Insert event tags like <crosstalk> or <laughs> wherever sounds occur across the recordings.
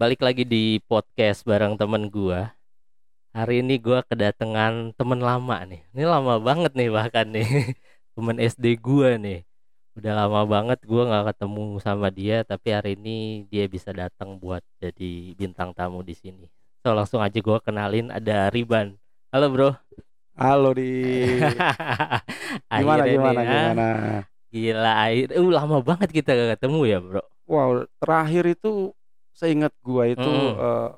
balik lagi di podcast bareng temen gua. Hari ini gua kedatangan temen lama nih. Ini lama banget nih bahkan nih. <laughs> Temen SD gua nih. Udah lama banget gua nggak ketemu sama dia, tapi hari ini dia bisa datang buat jadi bintang tamu di sini. So langsung aja gua kenalin ada Riban. Halo bro. Halo di <laughs> gimana gimana nih, ah, gimana. Gila, akhir, uh, lama banget kita gak ketemu ya bro. Wow, terakhir itu seingat gua itu Mm. eh,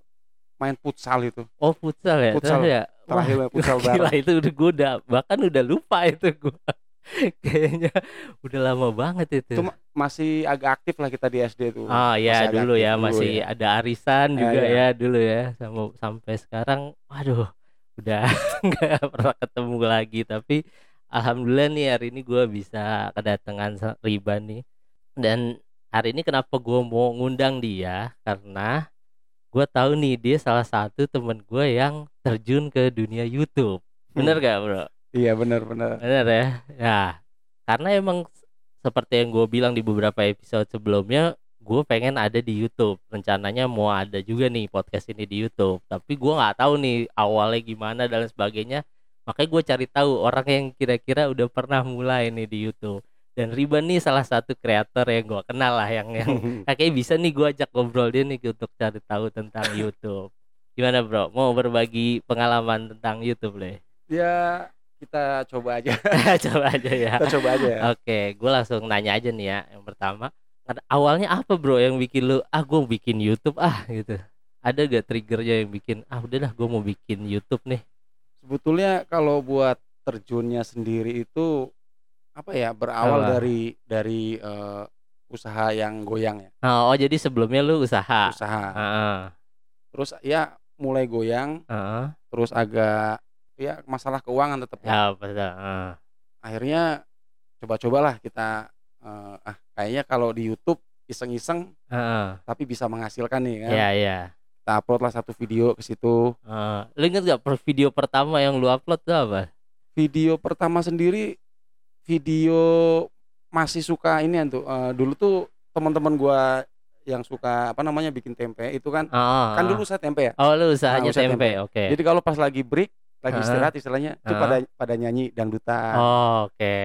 main futsal itu. Oh futsal ya, Futsal. Ya. Wah, Terakhir main futsal Gila bareng. itu udah gue udah bahkan udah lupa itu gue <laughs> kayaknya udah lama banget itu. Itu ma- masih agak aktif lah kita di SD itu. Oh ya dulu ya dulu masih ya. ada arisan Ya, juga ya. ya dulu ya sama sampai sekarang waduh udah <laughs> nggak pernah ketemu lagi tapi alhamdulillah nih hari ini gue bisa kedatangan Riban nih dan hari ini kenapa gue mau ngundang dia karena gue tahu nih dia salah satu temen gue yang terjun ke dunia YouTube bener gak bro? Iya benar-benar. Bener ya. Ya, karena emang seperti yang gue bilang di beberapa episode sebelumnya, gue pengen ada di YouTube. Rencananya mau ada juga nih podcast ini di YouTube. Tapi gue nggak tahu nih awalnya gimana dan sebagainya. Makanya gue cari tahu orang yang kira-kira udah pernah mulai nih di YouTube. Dan Riban nih salah satu kreator yang gue kenal lah yang yang <laughs> kayaknya bisa nih gue ajak ngobrol dia nih untuk cari tahu tentang YouTube. Gimana bro? Mau berbagi pengalaman tentang YouTube deh? ya kita coba aja. <laughs> Coba aja ya. kita coba aja ya. Oke, gue langsung nanya aja nih ya. Yang pertama, awalnya apa bro yang bikin lu ah gue bikin YouTube ah gitu? Ada gak triggernya yang bikin ah udahlah gue mau bikin YouTube nih? Sebetulnya kalau buat terjunnya sendiri itu apa ya berawal Apa? dari dari eh, usaha yang goyang ya. Oh, oh, jadi sebelumnya lu usaha. Usaha. Heeh, Terus ya mulai goyang, heeh. terus agak ya masalah keuangan tetap ya. Ya betul. heeh. akhirnya coba-cobalah kita eh, ah kayaknya kalau di YouTube iseng-iseng Heeh. tapi bisa menghasilkan nih kan Iya iya. kita upload lah satu video ke situ Heeh. Lu inget gak per video pertama yang lu upload tuh apa? video pertama sendiri video masih suka ini tuh eh, dulu tuh teman-teman gua yang suka apa namanya bikin tempe itu kan Oh, kan dulu saya tempe ya Oh, lu usahanya usaha tempe. tempe. Oke. jadi kalau pas lagi break lagi Ah. istirahat istilahnya itu Ah. pada pada nyanyi dangdutan Oh, oke.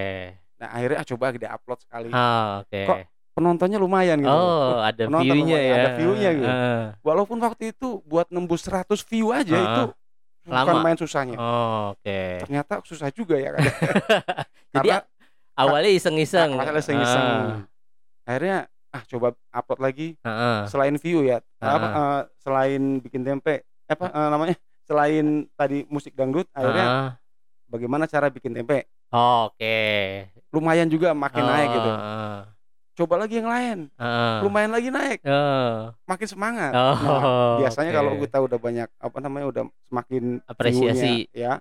nah akhirnya ah, coba kita upload sekali Oh, oke. Kok penontonnya lumayan gitu Oh, ada view-nya ya. ada view-nya gitu. Heeh. walaupun waktu itu buat nembus 100 view aja Ah. itu bukan Lama. main susahnya. Oh, oke. Ternyata susah juga ya kan. <laughs> Jadi Karena awalnya iseng-iseng. masalah iseng-iseng. Ah, Akhirnya ah coba upload lagi ah, selain view ya. Ah. Apa eh, selain bikin tempe apa eh, namanya? Selain tadi musik dangdut akhirnya bagaimana cara bikin tempe? Oh, Oke. Lumayan juga makin naik gitu. Coba lagi yang lain. Lumayan lagi naik. Makin semangat. Oh, Nah, biasanya oke. kalau kita udah banyak apa namanya udah semakin Apresiasi. ya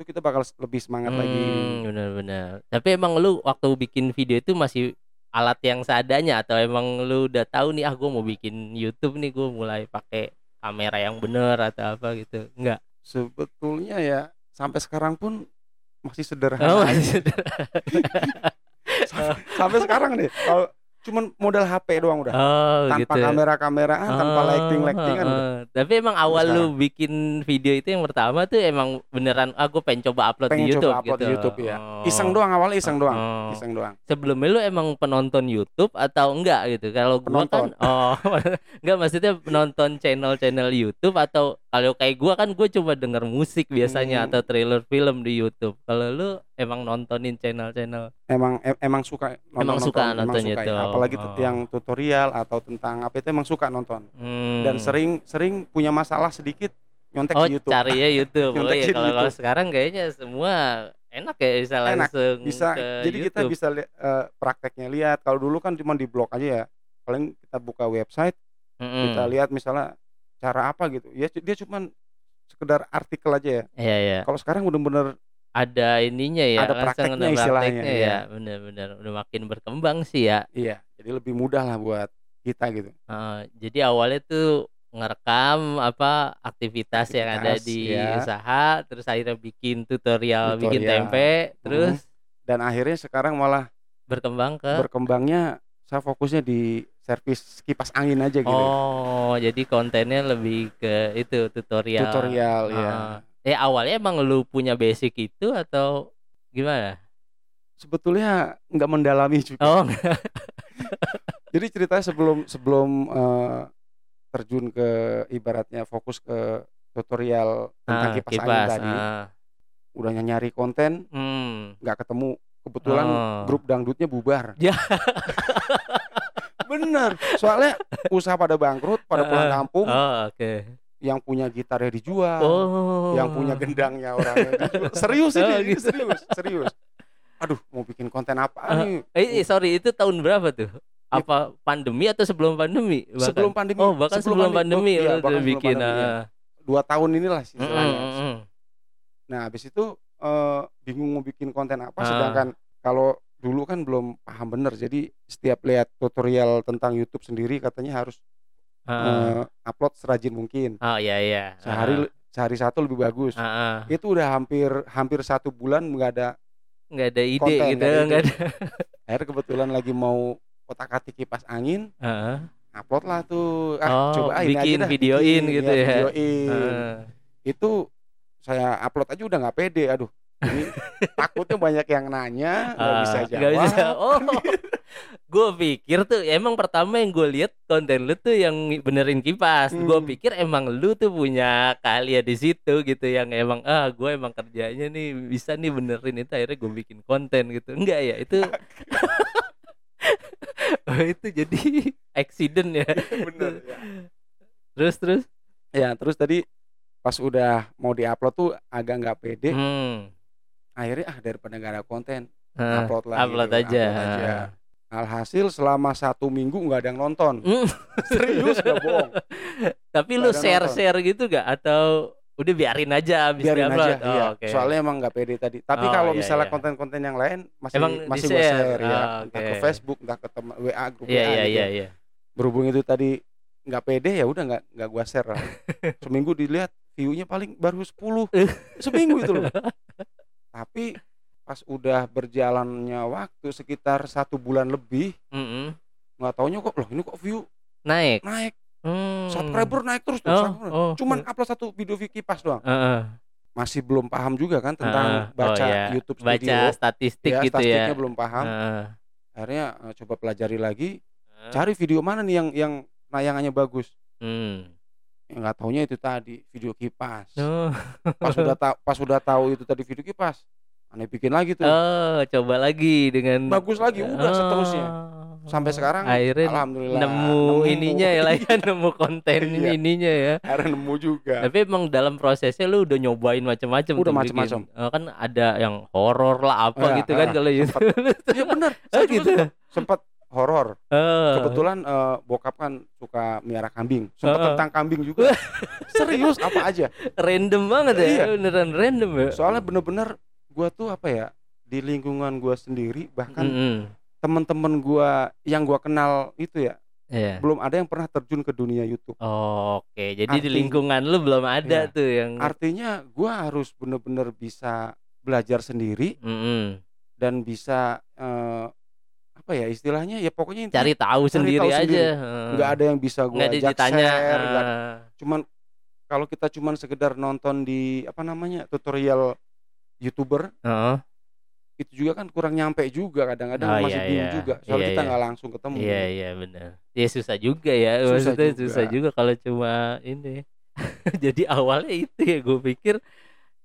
itu kita bakal lebih semangat lagi. Hmm, benar-benar. Tapi emang lu waktu bikin video itu masih alat yang seadanya atau emang lu udah tahu nih ah gue mau bikin YouTube nih gue mulai pakai kamera yang bener atau apa gitu enggak Sebetulnya ya sampai sekarang pun masih sederhana. oh, masih- sampai, <laughs> sampai sekarang. Kalau cuman modal HP doang udah. oh tanpa gitu kamera-kameraan, tanpa Oh, lighting-lightingan udah. heeh. Tapi emang awal lu bikin video itu yang pertama tuh emang beneran ah gue pengen coba upload Pengen di YouTube coba upload gitu. di YouTube ya. Oh. Iseng doang awalnya iseng doang. Oh. Iseng doang. Sebelumnya lu emang penonton YouTube atau enggak gitu? Kalau gua kan Penonton. <laughs> oh enggak maksudnya penonton channel-channel YouTube atau kalau kayak gua kan gue cuma denger musik biasanya Hmm. atau trailer film di YouTube. Kalau lu emang nontonin channel-channel Emang em- emang suka nonton, Emang suka nonton, nonton suka ya. YouTube. Apalagi Oh. yang tutorial atau tentang apa itu emang suka nonton. hmm. Dan sering sering punya masalah sedikit nyontek Oh, di YouTube. cari ya YouTube. Oh <laughs> Nyontek iya di kalau sekarang kayaknya semua enak ya bisa Enak, langsung bisa ke jadi kita YouTube. bisa li- eh, prakteknya lihat kalau dulu kan cuma di blog aja ya paling kita buka website Mm-mm. kita lihat misalnya cara apa gitu ya dia cuma sekedar artikel aja ya Iya iya. kalau sekarang bener-bener Ada ininya ya, Ada prakteknya ada istilahnya, prakteknya iya. ya. Benar-benar udah makin berkembang sih ya. iya jadi lebih mudah lah buat kita gitu Heeh, jadi awalnya tuh ngerekam apa aktivitas, yang ada Aktivitas, di ya. usaha, terus akhirnya bikin tutorial, bikin Tutorial. tempe, terus dan akhirnya sekarang malah berkembang ke berkembangnya saya fokusnya di servis kipas angin aja gitu. Oh, jadi kontennya lebih ke itu tutorial. Tutorial ya. Eh awalnya emang lu punya basic itu atau gimana? Sebetulnya nggak mendalami juga. Oh, <laughs> Jadi ceritanya sebelum sebelum eh, terjun ke ibaratnya fokus ke tutorial tentang ah, kipas, angin kipas. tadi, ah. udah nyari konten Hmm. nggak ketemu. Kebetulan Oh. grup dangdutnya bubar. <laughs> Ya. Bener. Soalnya usaha pada bangkrut, pada pulang Ah, kampung, Oh, oke. Yang punya gitarnya dijual, Oh. yang punya gendangnya orangnya dijual. <laughs> Serius ini, Oh, ini gitu. serius, serius. Aduh, mau bikin konten apa Ah, nih? Eh, eh, sorry, itu tahun berapa tuh? Apa pandemi atau sebelum pandemi? Bahkan? Sebelum pandemi. Oh, bahkan sebelum, pandemi, iya, lu bahkan sebelum bikin. pandemi, ah. Dua tahun inilah istilahnya. mm, mm. Nah, habis itu eh, bingung mau bikin konten apa, Ah. sedangkan kalau dulu kan belum paham bener. Jadi setiap lihat tutorial tentang YouTube sendiri katanya harus Ah. eh, upload serajin mungkin. Oh, iya iya. Sehari sehari satu lebih bagus. Ah, ah. Itu udah hampir hampir satu bulan nggak ada. nggak ada ide Konten, gitu, nggak ada. <laughs> Akhirnya kebetulan lagi mau otak-atik kipas angin, Ah, upload lah tuh. Ah, Oh, coba ini bikin aja dah, videoin bikin, gitu ya. Videoin. ah. Itu saya upload aja udah nggak pede. Aduh, takutnya banyak yang nanya, nggak Ah, bisa jawab. bisa. <laughs> Oh, gue pikir tuh emang pertama yang gue lihat konten lu tuh yang benerin kipas. Gue Hmm. pikir emang lu tuh punya keahlian di situ gitu yang emang ah gue emang kerjanya nih bisa nih benerin itu akhirnya gue bikin konten gitu. Enggak ya itu. <laughs> oh, itu jadi accident ya. Bener ya. Terus terus. Ya, terus tadi pas udah mau diupload tuh agak nggak pede. Hmm. Akhirnya ah daripada nggak ada konten, Ah, upload lagi. upload tuh, aja. upload aja. Alhasil selama satu minggu nggak ada yang nonton. Hmm. <laughs> Serius gak bohong. Tapi Nggak lu ada share nonton. share gitu gak atau udah biarin aja abis Biarin aja, Oh, iya. oke. Soalnya emang nggak pede tadi. Tapi Oh, kalau iya, misalnya iya. konten-konten yang lain masih Emang masih gue share ya, Oh, entah oke. ke Facebook, entah ke teman WA grup Iya WA iya gitu. iya iya. Berhubung itu tadi nggak pede ya udah nggak nggak gua share lah. <laughs> Seminggu dilihat view-nya paling baru 10 <laughs> seminggu itu loh. Tapi pas udah berjalannya waktu sekitar satu bulan lebih Mm-mm. nggak taunya kok loh ini kok view Naik. naik Hmm. subscriber naik terus tuh Oh, subscriber. oh. cuman upload satu video kipas doang Heeh. masih belum paham juga kan tentang. Oh, baca iya. YouTube baca Studio statistik ya gitu statistiknya ya. belum paham Heeh. akhirnya eh, coba pelajari lagi Heeh. cari video mana nih yang yang nayangannya bagus Hmm. Ya nggak taunya itu tadi video kipas Oh. pas udah <laughs> tahu pas udah tahu itu tadi video kipas aneh bikin lagi tuh Oh, coba lagi dengan Bagus lagi, udah seterusnya. Sampai sekarang, akhirnya alhamdulillah nemu, ininya ya <laughs> lah ya, nemu konten Iya. ininya ya. akhirnya nemu juga Tapi emang dalam prosesnya lu udah nyobain macam-macam Udah bikin. Eh, kan ada yang horor lah apa Ya, gitu kan ah, kalau YouTube. ya benar Oh, saya juga gitu. sempat horor Oh. kebetulan eh, bokap kan suka miara kambing sempat Heeh. tentang kambing juga <laughs> serius apa aja random banget ya. Iya. Beneran random ya. soalnya bener-bener gua tuh apa ya di lingkungan gua sendiri bahkan Mm-mm. teman-teman gua yang gua kenal itu ya Iya. belum ada yang pernah terjun ke dunia YouTube Oh, Oke, jadi di Arti- lingkungan lu belum ada Iya. tuh yang artinya gua harus bener-bener bisa belajar sendiri Mm-mm. dan bisa eh, apa ya istilahnya ya pokoknya intinya cari tahu Cari sendiri tahu aja. sendiri. Heeh. nggak ada yang bisa ada ajak ditanya. share ada- ah. cuman kalau kita cuman sekedar nonton di apa namanya tutorial youtuber Heeh. itu juga kan kurang nyampe juga kadang-kadang Oh, masih iya, bingung iya. juga soalnya Iya, kita iya. nggak langsung ketemu Iya iya benar. Ya susah juga ya. Susah Maksudnya juga. susah juga kalau cuma ini. <laughs> Jadi awalnya itu ya gue pikir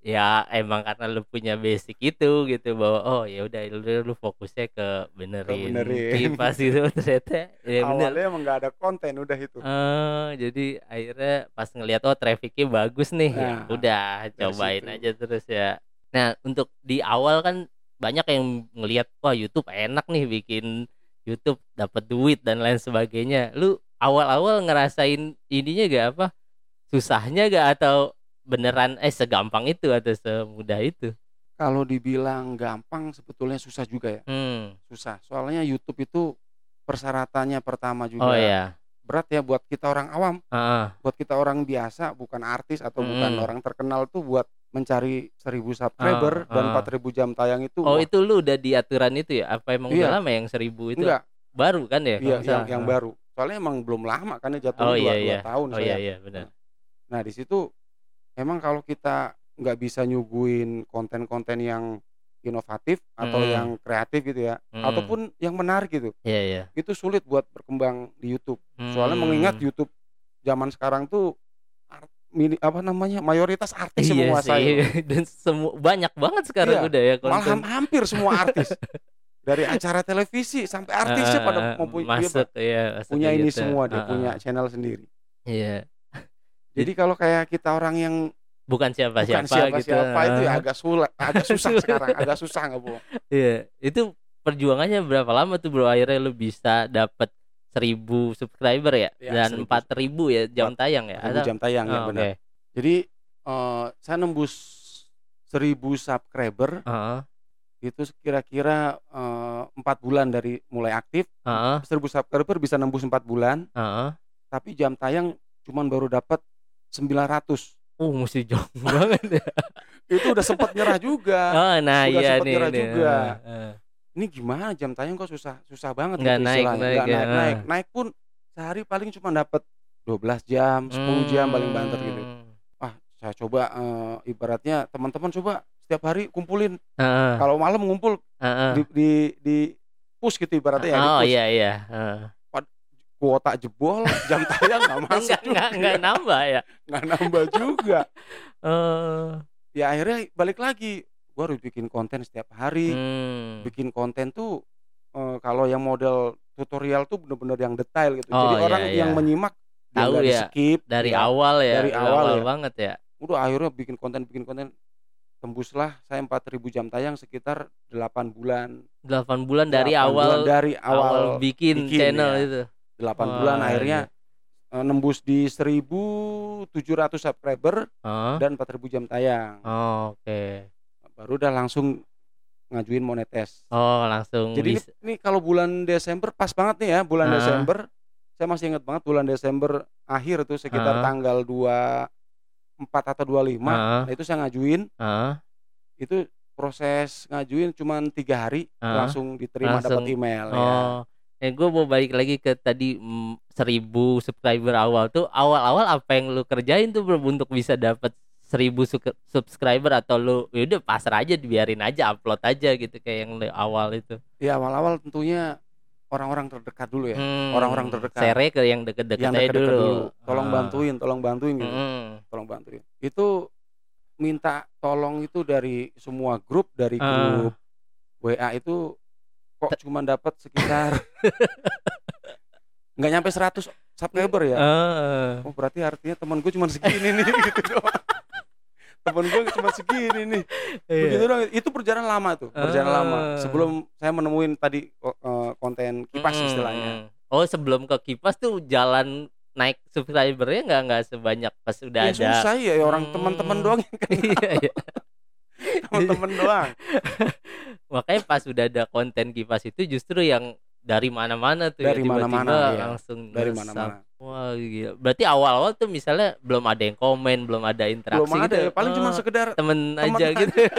ya emang karena lu punya basic itu gitu bahwa oh ya udah lu, lu fokusnya ke benerin, benerin. kipas itu <laughs> ternyata ya bener. awalnya emang nggak ada konten udah itu Eh, jadi akhirnya pas ngelihat oh trafficnya bagus nih ya Nah, udah dari cobain situ. aja terus ya nah untuk di awal kan banyak yang ngelihat wah YouTube enak nih bikin YouTube dapat duit dan lain sebagainya lu awal-awal ngerasain ininya gak apa susahnya gak atau beneran eh segampang itu atau semudah itu kalau dibilang gampang sebetulnya susah juga ya hmm. susah soalnya YouTube itu persyaratannya pertama juga oh ya berat ya buat kita orang awam Ah, buat kita orang biasa bukan artis atau bukan Mm. orang terkenal tuh buat mencari 1000 subscriber Ah, dan ah. 4000 jam tayang itu oh wah, itu lu udah di aturan itu ya apa emang udah Iya. lama yang seribu itu enggak baru kan ya iya yang yang Ah. baru soalnya emang belum lama kan ya jatuhnya Oh dua, iya dua iya. tahun Oh saya. iya iya benar. Nah di situ emang kalau kita nggak bisa nyuguhin konten-konten yang inovatif atau Mm. yang kreatif gitu ya, Mm. ataupun yang menarik gitu, Iya iya. itu sulit buat berkembang di YouTube. Soalnya Hmm. mengingat YouTube zaman sekarang tuh art- mini apa namanya mayoritas artis yang Iya menguasai. sih. <laughs> Dan semua banyak banget sekarang Iya, udah ya Malah konten. ham- hampir semua artis <laughs> dari acara televisi sampai artisnya Eh, pada mempunyai dia masuk ya masuk punya ini gitu. semua dia Heeh. punya channel sendiri. Iya. Jadi kalau kayak kita orang yang Bukan siapa-siapa bukan siapa-siapa gitu. itu ya agak sulit, agak susah sekarang, agak susah nggak bohong. Iya, itu perjuangannya berapa lama tuh bro akhirnya lu bisa dapat 1000 subscriber ya Ya, dan 1000. 4000 ya jam tayang ya. Ribu jam tayang ya Oh, benar. oke. Jadi eh, saya nembus 1000 subscriber Heeh, itu kira-kira eh, empat bulan dari mulai aktif. heeh, 1000 subscriber bisa nembus 4 bulan, heeh. tapi jam tayang cuman baru dapat 900. Uh, mesti jauh <laughs> banget ya. Itu udah sempat nyerah juga. Oh, <laughs> nah Udah iya sempet nih. nyerah nih. juga. Heeh. Ini gimana jam tayang kok susah susah banget Nggak gitu naik, istilahnya. naik Nggak ya, naik, naik. Naik pun sehari paling cuma dapat 12 jam, 10 jam paling banter gitu. Hmm. Wah, saya coba eh, ibaratnya teman-teman coba setiap hari kumpulin. Heeh, Kalau malam ngumpul heeh. di di, di push gitu ibaratnya ya, di Oh push. iya iya. Heeh. Kuota jebol, jam <laughs> tayang nggak masuk Enggak juga. enggak enggak nambah ya. Nggak nambah juga. Oh. Ya akhirnya balik lagi. Gua harus bikin konten setiap hari. Hmm. Bikin konten tuh eh, kalau yang model tutorial tuh bener-bener yang detail gitu. Oh, Jadi iya, orang iya. yang menyimak Tahu ya, di-skip Dari ya. awal ya. Dari awal ya. banget ya. Udah akhirnya bikin konten bikin konten tembuslah saya 4000 jam tayang sekitar 8 bulan. 8 bulan dari 8 awal bulan dari awal, awal, bikin, bikin, channel ya. itu. 8 Wah, bulan akhirnya eh, nembus di 1700 subscriber Oh, dan 4000 jam tayang. oh, oke. Baru udah langsung ngajuin monetes. Oh, langsung Jadi ini, bisa. ini kalau bulan Desember pas banget nih ya, bulan Ah. Desember. Saya masih ingat banget bulan Desember akhir tuh sekitar Ah. tanggal 24 atau 25. Ah. Nah, itu saya ngajuin, Heeh. itu proses ngajuin cuman tiga hari Ah. langsung diterima dapat email ya. Eh gue mau balik lagi ke tadi mm, 1000 subscriber awal tuh awal-awal apa yang lu kerjain tuh bro untuk bisa dapat 1000 su- subscriber atau lu ya udah pasrah aja dibiarin aja upload aja gitu kayak yang awal itu. Ya awal-awal tentunya orang-orang terdekat dulu ya. Hmm, orang-orang terdekat. Share ke yang deket-deket yang dekat-dekat dulu. dulu. Tolong Ah. bantuin, tolong bantuin gitu. Mm-mm. Tolong bantuin. Itu minta tolong itu dari semua grup, dari Ah. grup WA itu kok cuma dapat sekitar <laughs> nggak nyampe 100 subscriber ya. Ah. Oh berarti artinya teman gue cuma segini nih <laughs> gitu doang. Temen gue cuma segini nih. Iya. Begitu doang. Itu perjalanan lama tuh, perjalanan Ah. lama. Sebelum saya menemuin tadi eh, konten kipas Mm-mm. istilahnya. Oh sebelum ke kipas tuh jalan naik subscribernya nggak nggak sebanyak pas udah Ya ada. susah ya orang Hmm. teman-teman doang yang kenal. <laughs> Iya, iya. <laughs> teman-teman doang. <laughs> Makanya pas udah ada konten kipas itu justru yang dari mana-mana tuh Dari ya, tiba-tiba mana-mana, iya. langsung Dari mana-mana. Wah gila. Berarti awal-awal tuh misalnya belum ada yang komen, belum ada interaksi Belum ada gitu. ya, paling cuma Oh, sekedar temen, temen aja aja. gitu. <laughs>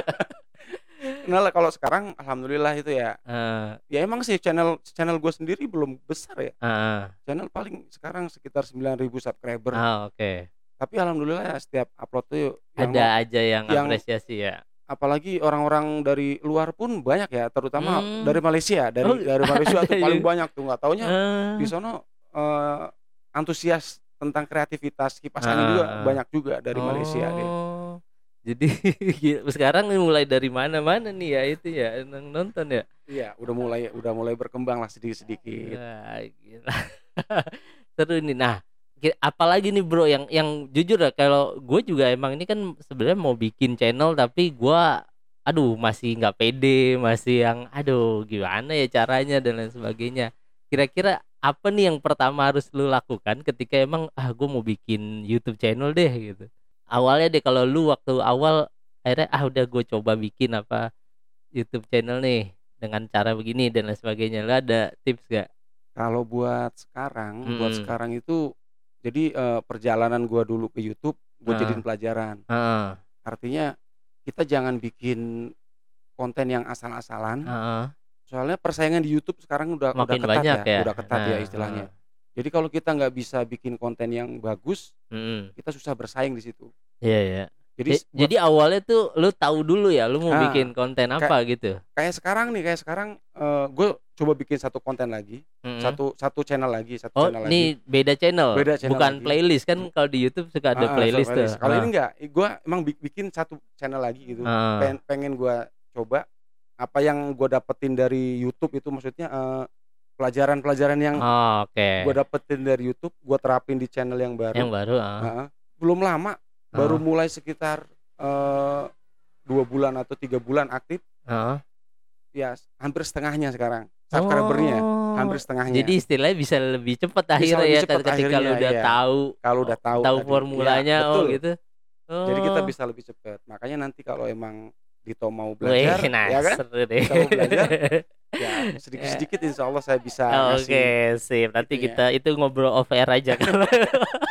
Nah kalau sekarang alhamdulillah itu ya. Ah, Ya emang sih channel channel gue sendiri belum besar ya. ah, Channel paling sekarang sekitar 9000 subscriber. ah, oke. Tapi alhamdulillah ya setiap upload tuh yang Ada aja yang, yang- apresiasi ya. apalagi orang-orang dari luar pun banyak ya, terutama Hmm. dari Malaysia, dari Oh, dari Malaysia tuh <laughs> paling juga. banyak tuh nggak taunya Ah, di sono eh, antusias tentang kreativitas kipas angin Ah, juga ah. banyak juga dari Malaysia deh. Oh, Jadi <laughs> sekarang mulai dari mana-mana nih ya itu ya yang nonton ya. Iya, udah mulai udah mulai berkembang lah sedikit-sedikit. Gila. <laughs> Seru nih. Nah, apalagi nih bro yang yang jujur ya kalau gue juga emang ini kan sebenarnya mau bikin channel tapi gua aduh masih nggak pede, masih yang aduh gimana ya caranya dan lain sebagainya. Kira-kira apa nih yang pertama harus lu lakukan ketika emang ah gue mau bikin YouTube channel deh gitu. Awalnya deh kalau lu waktu awal akhirnya ah udah gue coba bikin apa YouTube channel nih dengan cara begini dan lain sebagainya. Lu ada tips gak? Kalau buat sekarang, buat Mm-mm. sekarang itu jadi eh, perjalanan gua dulu ke YouTube, gue Ah. jadiin pelajaran. Heeh, Artinya kita jangan bikin konten yang asal-asalan. heeh. Soalnya persaingan di YouTube sekarang udah udah Makin ketat banyak ya. udah ketat ya Nah, istilahnya. heeh. Jadi kalau kita nggak bisa bikin konten yang bagus, Mm-mm. kita susah bersaing di situ. Iya ya. Jadi buat- jadi awalnya tuh lu tahu dulu ya lu mau Ah, bikin konten apa gitu. kayak sekarang nih, kayak sekarang gue coba bikin satu konten lagi, Mm-mm. satu satu channel lagi, satu. Oh, channel ini lagi. beda channel. Beda channel Bukan lagi. playlist kan kalau di YouTube suka ada Ah, ah, playlist tuh. Kalau Ah. ini enggak, gue emang bi- bikin satu channel lagi gitu. Ah. Pengen, pengen gue coba apa yang gue dapetin dari YouTube itu maksudnya eh, pelajaran-pelajaran yang Oh, oke. gue dapetin dari YouTube, gue terapin di channel yang baru. Yang baru ah. Heeh. belum lama, baru Ah. mulai sekitar eh, dua bulan atau tiga bulan aktif, Ah. ya hampir setengahnya sekarang subscribernya, Oh. hampir setengahnya. Jadi istilahnya bisa lebih cepat akhirnya lebih ya cepat ketika lu akhirnya, udah iya. tahu kalau udah tahu tahu tadi. formulanya Ya, oh betul. gitu. Jadi kita Oh. bisa lebih cepat. Makanya nanti kalau emang Dito mau Wih, belajar, nah, ya kan? seru deh. Mau belajar, <laughs> Ya sedikit-sedikit insya Allah saya bisa Oke, ngasih. sip. Nanti gitu ya. kita itu ngobrol off air aja kan. <laughs>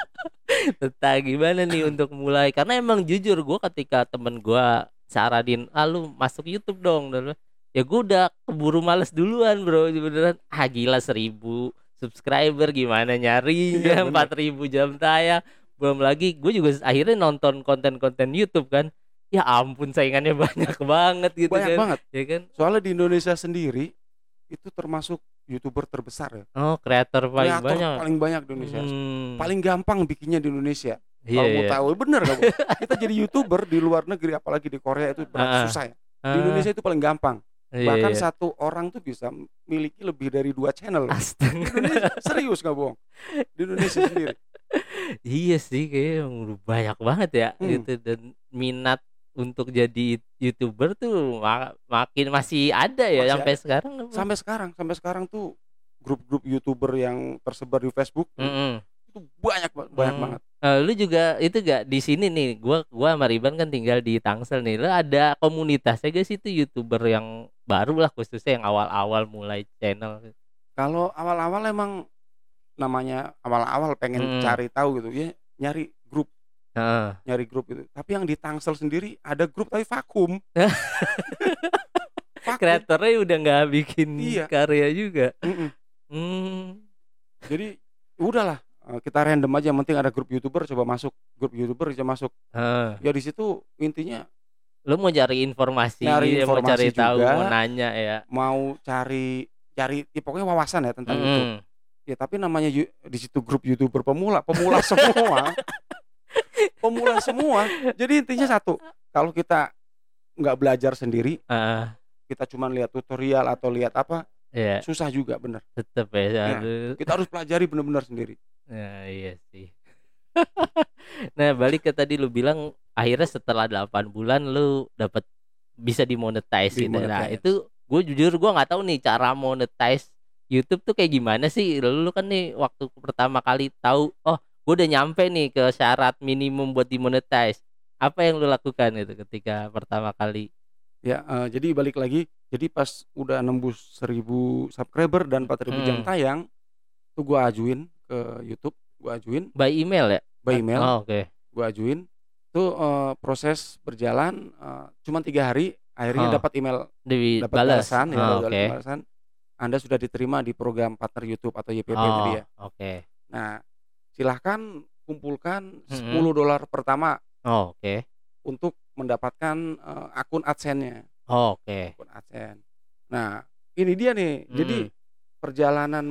Tentang gimana nih untuk mulai. Karena emang jujur gue ketika temen gue saranin ah lu masuk YouTube dong. Dan ya gue udah keburu males duluan bro. Beneran ah gila seribu subscriber gimana Iya, nyarinya bener. empat ribu jam tayang. Belum lagi gue juga akhirnya nonton konten-konten YouTube kan. Ya ampun saingannya <laughs> banyak banget gitu Banyak kan. banget. ya kan? Soalnya di Indonesia sendiri itu termasuk youtuber terbesar ya. oh kreator paling Kreator banyak paling banyak di Indonesia. Hmm, Paling gampang bikinnya di Indonesia. iya, kalau mau iya. tahu bener Bu? <laughs> kita jadi youtuber di luar negeri apalagi di Korea itu berat Ah, susah ya. Ah, Di Indonesia itu paling gampang. iya, Bahkan iya. satu orang tuh bisa memiliki lebih dari dua channel. Indonesia, serius nggak bohong? Di Indonesia sendiri. <laughs> iya sih kayaknya udah banyak banget ya Hmm. gitu dan minat untuk jadi youtuber tuh ma- makin masih ada ya Masih sampai sekarang apa? Sampai sekarang, sampai sekarang tuh grup-grup youtuber yang tersebar di Facebook tuh, Mm-mm. itu banyak ba- banyak Hmm. banget. Eh, lu juga itu gak di sini nih gua gua sama Riban kan tinggal di Tangsel nih lu ada komunitasnya gak sih itu youtuber yang baru lah khususnya yang awal-awal mulai channel Kalau awal-awal emang namanya awal-awal pengen Hmm. cari tahu gitu ya nyari Heeh. nyari grup itu tapi yang di Tangsel sendiri ada grup tapi vakum <laughs> vakum kreatornya udah nggak bikin Iya. karya juga Mm-mm. hmm. jadi udahlah eh, kita random aja yang penting ada grup youtuber coba masuk grup youtuber coba masuk Heeh. ya di situ intinya lu mau cari informasi, Nyari mau cari informasi tahu, juga. mau nanya ya. mau cari cari ya pokoknya wawasan ya tentang itu Mm-mm. ya tapi namanya di situ grup youtuber pemula pemula <laughs> semua pemula semua jadi intinya satu kalau kita nggak belajar sendiri Heeh. kita cuma lihat tutorial atau lihat apa ya susah juga bener tetep ya. Ya. kita harus pelajari benar-benar sendiri Ya, iya sih. <laughs> nah, balik ke tadi lu bilang akhirnya setelah 8 bulan lu dapat bisa dimonetize gitu. Nah, itu gue jujur gue nggak tahu nih cara monetize YouTube tuh kayak gimana sih? Lu, lu kan nih waktu pertama kali tahu, oh, gue udah nyampe nih ke syarat minimum buat dimonetize. Apa yang lu lakukan itu ketika pertama kali? ya eh, jadi balik lagi jadi pas udah nembus 1000 subscriber dan 4000 jam Hmm. tayang tuh gua ajuin ke YouTube gua ajuin By email ya? by email Oh, Oke. gua ajuin tuh eh, proses berjalan eh, cuma tiga hari akhirnya Oh. dapat email dapat balas. balasan ya Oh, Oke. balasan Anda sudah diterima di program partner YouTube atau YPP Oh, tadi ya Oke. nah silahkan kumpulkan Mm-mm. 10 dolar pertama Oh, Oke. untuk mendapatkan eh, akun AdSense-nya Oh, Oke. akun AdSense nah ini dia nih jadi Hmm. perjalanan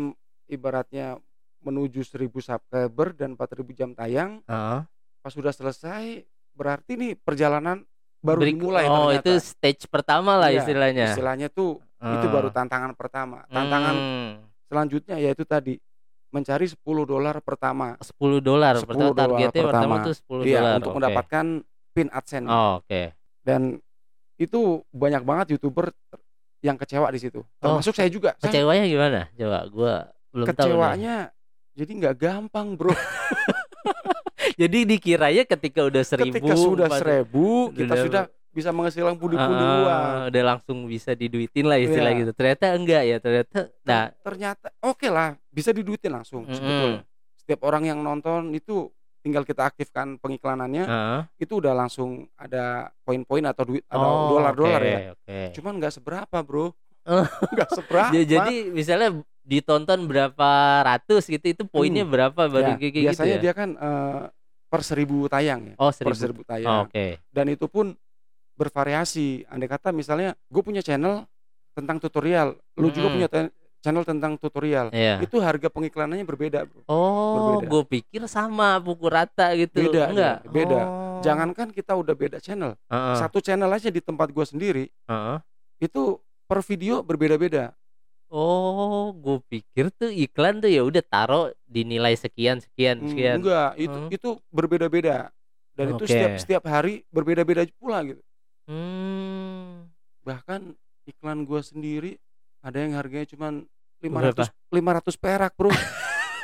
ibaratnya menuju 1000 subscriber dan 4000 jam tayang Heeh. pas sudah selesai berarti nih perjalanan baru Berik- dimulai oh ternyata. itu stage pertama lah Iya, istilahnya istilahnya tuh itu Ah. baru tantangan pertama tantangan Hmm, selanjutnya yaitu tadi mencari 10 dolar pertama. 10 dolar 10 pertama dolar targetnya pertama pertama. tuh 10 iya dolar. untuk oke. mendapatkan pin AdSense. Oh oke. Dan itu banyak banget youtuber yang kecewa di situ. Termasuk saya juga. Saya kecewanya gimana? Coba gua belum tahu nih. kecewanya jadi nggak gampang bro. <laughs> Jadi dikiranya ketika udah seribu ketika sudah seribu kita Udah- sudah bisa menghasilkan pundi-pundi Ah, uang udah langsung bisa diduitin lah istilah Iya. gitu ternyata enggak ya ternyata nah ternyata oke lah bisa diduitin langsung Mm-mm. sebetulnya setiap orang yang nonton itu tinggal kita aktifkan pengiklanannya heeh. itu udah langsung ada poin-poin atau duit atau Oh, dolar-dolar oke, ya oke. cuman nggak seberapa bro Oh. <laughs> nggak seberapa Ja- jadi misalnya ditonton berapa ratus gitu itu poinnya berapa baru Ya, kayak gitu biasanya ya? dia kan eh, per seribu tayang ya oh per seribu. seribu Oh, tayang Oke. dan itu pun bervariasi andai kata misalnya gue punya channel tentang tutorial lu juga Mm-mm. punya channel tentang tutorial Iya. itu harga pengiklanannya berbeda bro. Oh, gue pikir sama pukul rata gitu. Beda, Enggak. ya, beda. Oh. jangankan kita udah beda channel Heeh, satu channel aja di tempat gue sendiri heeh. itu per video berbeda-beda Oh, gue pikir tuh iklan tuh ya udah taruh dinilai sekian sekian Hmm, sekian. enggak itu Hmm. itu berbeda-beda dan itu Oke. setiap setiap hari berbeda-beda pula gitu Hmm. bahkan iklan gua sendiri ada yang harganya cuma Berapa? 500 500 perak bro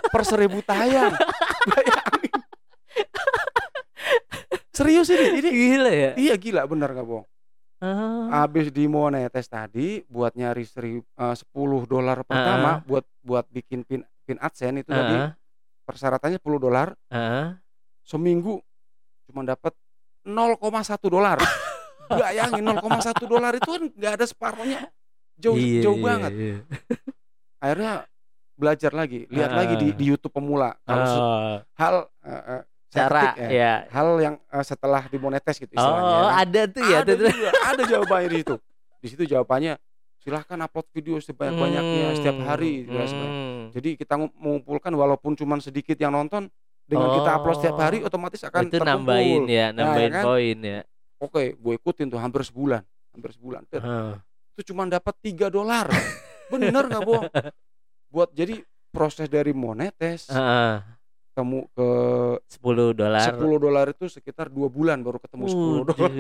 per seribu tayang bayangin serius ini ini Gila ya. iya gila bener gak bohong Ah. habis di monetes tadi buat nyari seri, eh, 10 dolar pertama buat buat bikin pin pin adsense itu tadi Heeh, persyaratannya 10 dolar heeh. seminggu cuma dapat 0,1 dolar <laughs> bayangin 0,1 dolar itu kan nggak ada separuhnya jauh Iya, jauh iya, banget iya. akhirnya belajar lagi lihat lagi di, Ah. di YouTube pemula kalau Oh, hal saya cara ketik ya, ya. hal yang eh, setelah dimonetes gitu istilahnya Oh, ya kan. ada tuh ya ada tuh. tuh. juga ada jawabannya di situ di situ jawabannya silahkan upload video sebanyak banyaknya setiap hari Hmm, sebanyak- hmm. jadi kita ngu- mengumpulkan walaupun cuma sedikit yang nonton dengan kita upload setiap hari Oh. otomatis akan itu terkumpul nambahin ya, Nah, nambahin kan? poin ya. Oke gue ikutin tuh hampir sebulan hampir sebulan Heeh. itu cuma dapat 3 dolar bener nggak bohong buat jadi proses dari monetes Heeh. ketemu ke 10 dolar. 10 dolar itu sekitar dua bulan baru ketemu 10 dolar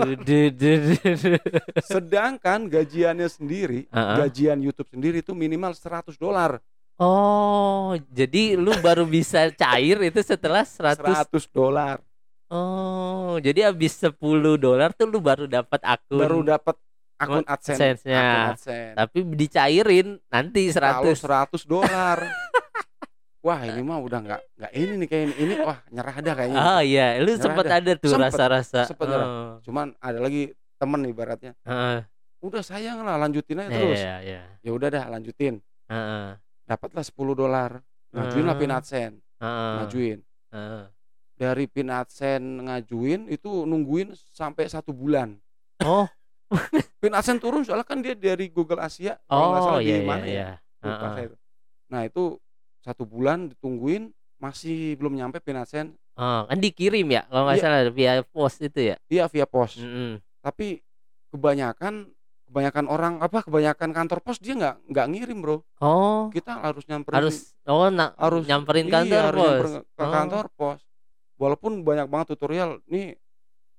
sedangkan gajiannya sendiri Heeh. gajian YouTube sendiri itu minimal 100 dolar Oh, jadi lu baru bisa cair itu setelah 100 100 dolar Oh, jadi habis 10 dolar tuh lu baru dapat akun. baru dapat akun AdSense AdSense-nya. akun AdSense Tapi dicairin nanti 100. kalau 100 dolar <laughs> wah ini mah udah nggak nggak ini nih kayak ini, ini wah nyerah dah kayaknya Oh iya, lu sempet ada. ada tuh rasa-rasa. sempet ada. Oh. cuman ada lagi temen ibaratnya Heeh. udah sayang lah lanjutin aja Iya, terus Iya, iya. ya udah dah lanjutin Heeh. dapatlah 10 dolar ngajuin lah pin. AdSense Heeh. ngajuin Heeh. Dari pin AdSense ngajuin itu nungguin sampai satu bulan Oh, <laughs> pin AdSense turun soalnya kan dia dari Google Asia nggak oh salah iya di iya mana ya iya. Heeh. saya itu. nah itu satu bulan ditungguin masih belum nyampe pin AdSense Oh, kan dikirim ya kalau nggak Iya. salah via pos itu ya. iya via pos Mm-mm. tapi kebanyakan kebanyakan orang apa kebanyakan kantor pos dia nggak nggak ngirim bro Oh, kita harus nyamperin harus oh na, harus nyamperin iya, kantor harus pos. nyamperin ke Oh. kantor pos walaupun banyak banget tutorial nih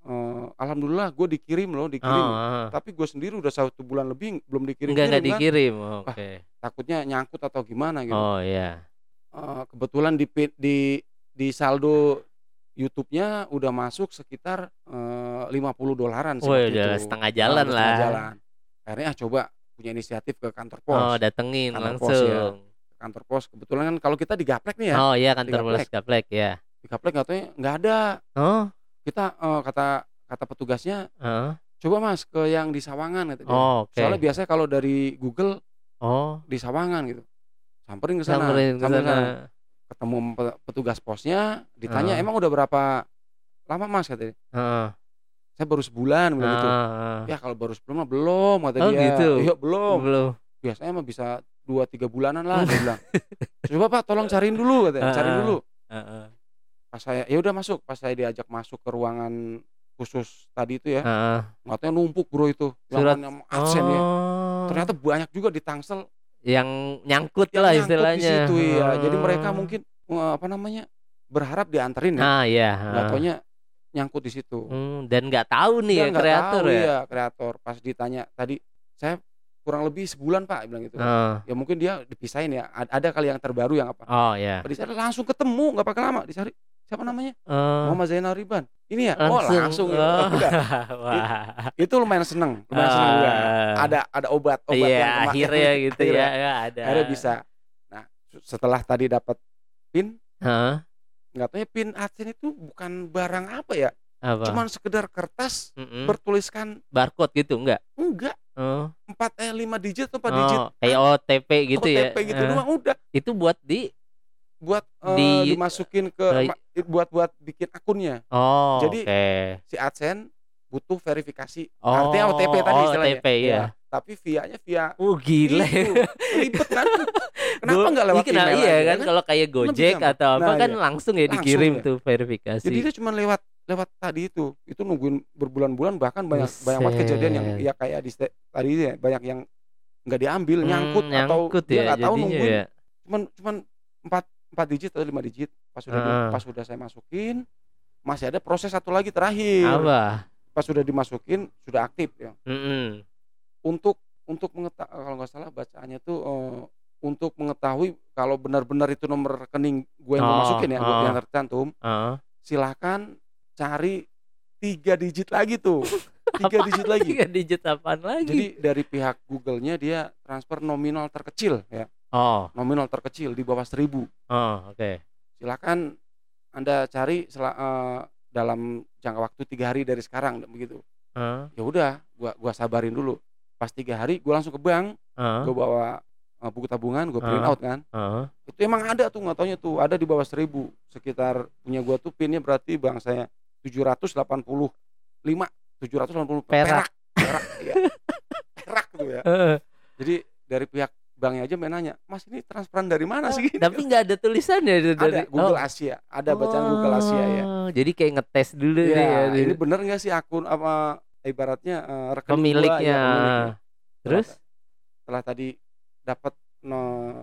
eh, alhamdulillah gue dikirim loh Oh, dikirim oh. tapi gue sendiri udah satu bulan lebih belum dikirim Enggak enggak kan dikirim. Oke. takutnya nyangkut atau gimana gitu Oh iya. Eh, kebetulan di di di saldo YouTube-nya udah masuk sekitar eh, 50 dolaran sih Woi, waktu udah itu. setengah Nah, jalan udah lah. setengah jalan. akhirnya ah, coba punya inisiatif ke kantor pos Oh, datengin Kantor pos, langsung. ya. kantor pos kebetulan kan kalau kita di Gaplek nih ya Oh iya kantor pos gaplek ya. Di Gaplek katanya nggak ada Oh, kita eh, kata kata petugasnya heeh. coba mas ke yang di Sawangan gitu. Oh, oke. soalnya biasanya kalau dari Google Oh, di Sawangan gitu samperin ke sana samperin ke ketemu pe- petugas posnya ditanya Heeh. emang udah berapa lama mas katanya Heeh. saya baru sebulan bilang gitu ya kalau baru sebulan mah belum kata Oh, dia gitu? iya belum Belum. biasanya mah bisa dua tiga bulanan lah dia bilang coba pak tolong cariin dulu katanya cariin Heeh. dulu Heeh. Pas saya ya udah masuk pas saya diajak masuk ke ruangan khusus tadi itu ya Heeh. katanya numpuk bro itu Surat- adsen ya Oh. ternyata banyak juga di Tangsel yang nyangkut yang lah nyangkut istilahnya. di situ ya jadi Oh. mereka mungkin eh, apa namanya berharap dianterin ya Ah iya. nggak heeh. taunya nyangkut di situ Hmm, dan nggak tahu nih ya nggak kreator tahu, ya. iya, kreator pas ditanya tadi saya kurang lebih sebulan pak bilang gitu Heeh. ya mungkin dia dipisahin ya Ad- ada kali yang terbaru yang apa Oh ya. sana langsung ketemu nggak pakai lama dicari siapa namanya Eh, Muhammad Zainal Riban ini ya oh langsung. langsung ya. Oh. Udah. <laughs> Wah. itu lumayan seneng lumayan seneng juga Ah. ada ada obat obat Iya, yang akhirnya <laughs> gitu ya, Akhirnya- ya ada. akhirnya bisa nah setelah tadi dapat pin Heeh. nggak taunya pin adsense itu bukan barang apa ya Apa? cuman sekedar kertas Mm-mm. bertuliskan barcode gitu enggak? enggak Oh. empat eh lima digit atau empat digit Oh, kayak OTP gitu ya. OTP gitu Eh, doang udah Itu buat di buat eh, Di- dimasukin ke ke- ma- buat buat bikin akunnya Oh, Jadi, oke. si AdSense butuh verifikasi Oh, artinya OTP tadi oh, istilahnya OTP, iya. Ya, tapi via-nya via Uh, gila. itu ribet kan <laughs> kenapa nggak lewat Iya, email Iya aja, kan kalau kayak Gojek gampang. atau apa Nah, kan iya. langsung ya Langsung dikirim ya. tuh verifikasi. jadi dia cuma lewat lewat tadi itu itu nungguin berbulan-bulan bahkan banyak banyak banget Buset. kejadian yang ya kayak di tadi ya banyak yang nggak diambil Hmm, nyangkut, atau nyangkut dia ya nggak tahu nungguin ya. cuman cuman empat empat digit atau lima digit pas sudah Heeh. pas sudah saya masukin masih ada proses satu lagi terakhir Apa? pas sudah dimasukin sudah aktif ya Mm-mm. untuk untuk mengetahui kalau nggak salah bacaannya tuh eh, untuk mengetahui kalau benar-benar itu nomor rekening gue yang Oh, mau masukin ya oh. yang tercantum Heeh. silahkan cari tiga digit lagi tuh <laughs> tiga Apaan digit lagi Tiga digit apaan lagi? jadi dari pihak Google-nya dia transfer nominal terkecil ya oh, nominal terkecil di bawah 1000 oh, oke. silakan anda cari eh, dalam jangka waktu tiga hari dari sekarang begitu Heeh. ya udah gua gua sabarin dulu pas tiga hari gua langsung ke bank Heeh. gua bawa eh, buku tabungan gua print Ah. out kan Heeh. itu emang ada tuh nggak taunya tuh ada di bawah 1000 sekitar punya gua tuh pinnya berarti bang saya 785 780 Perak. perak perak ya <laughs> perak tuh ya Heeh. jadi dari pihak banknya aja main nanya mas ini transferan dari mana sih Tapi nggak ada tulisannya itu ada dari Google oh. Asia ada bacaan Google Asia ya Oh, Jadi kayak ngetes dulu ya, nih ya. ini bener nggak sih akun apa ibaratnya eh, rekening gua, pemiliknya. ya, pemiliknya. Terus? setelah tadi dapat no,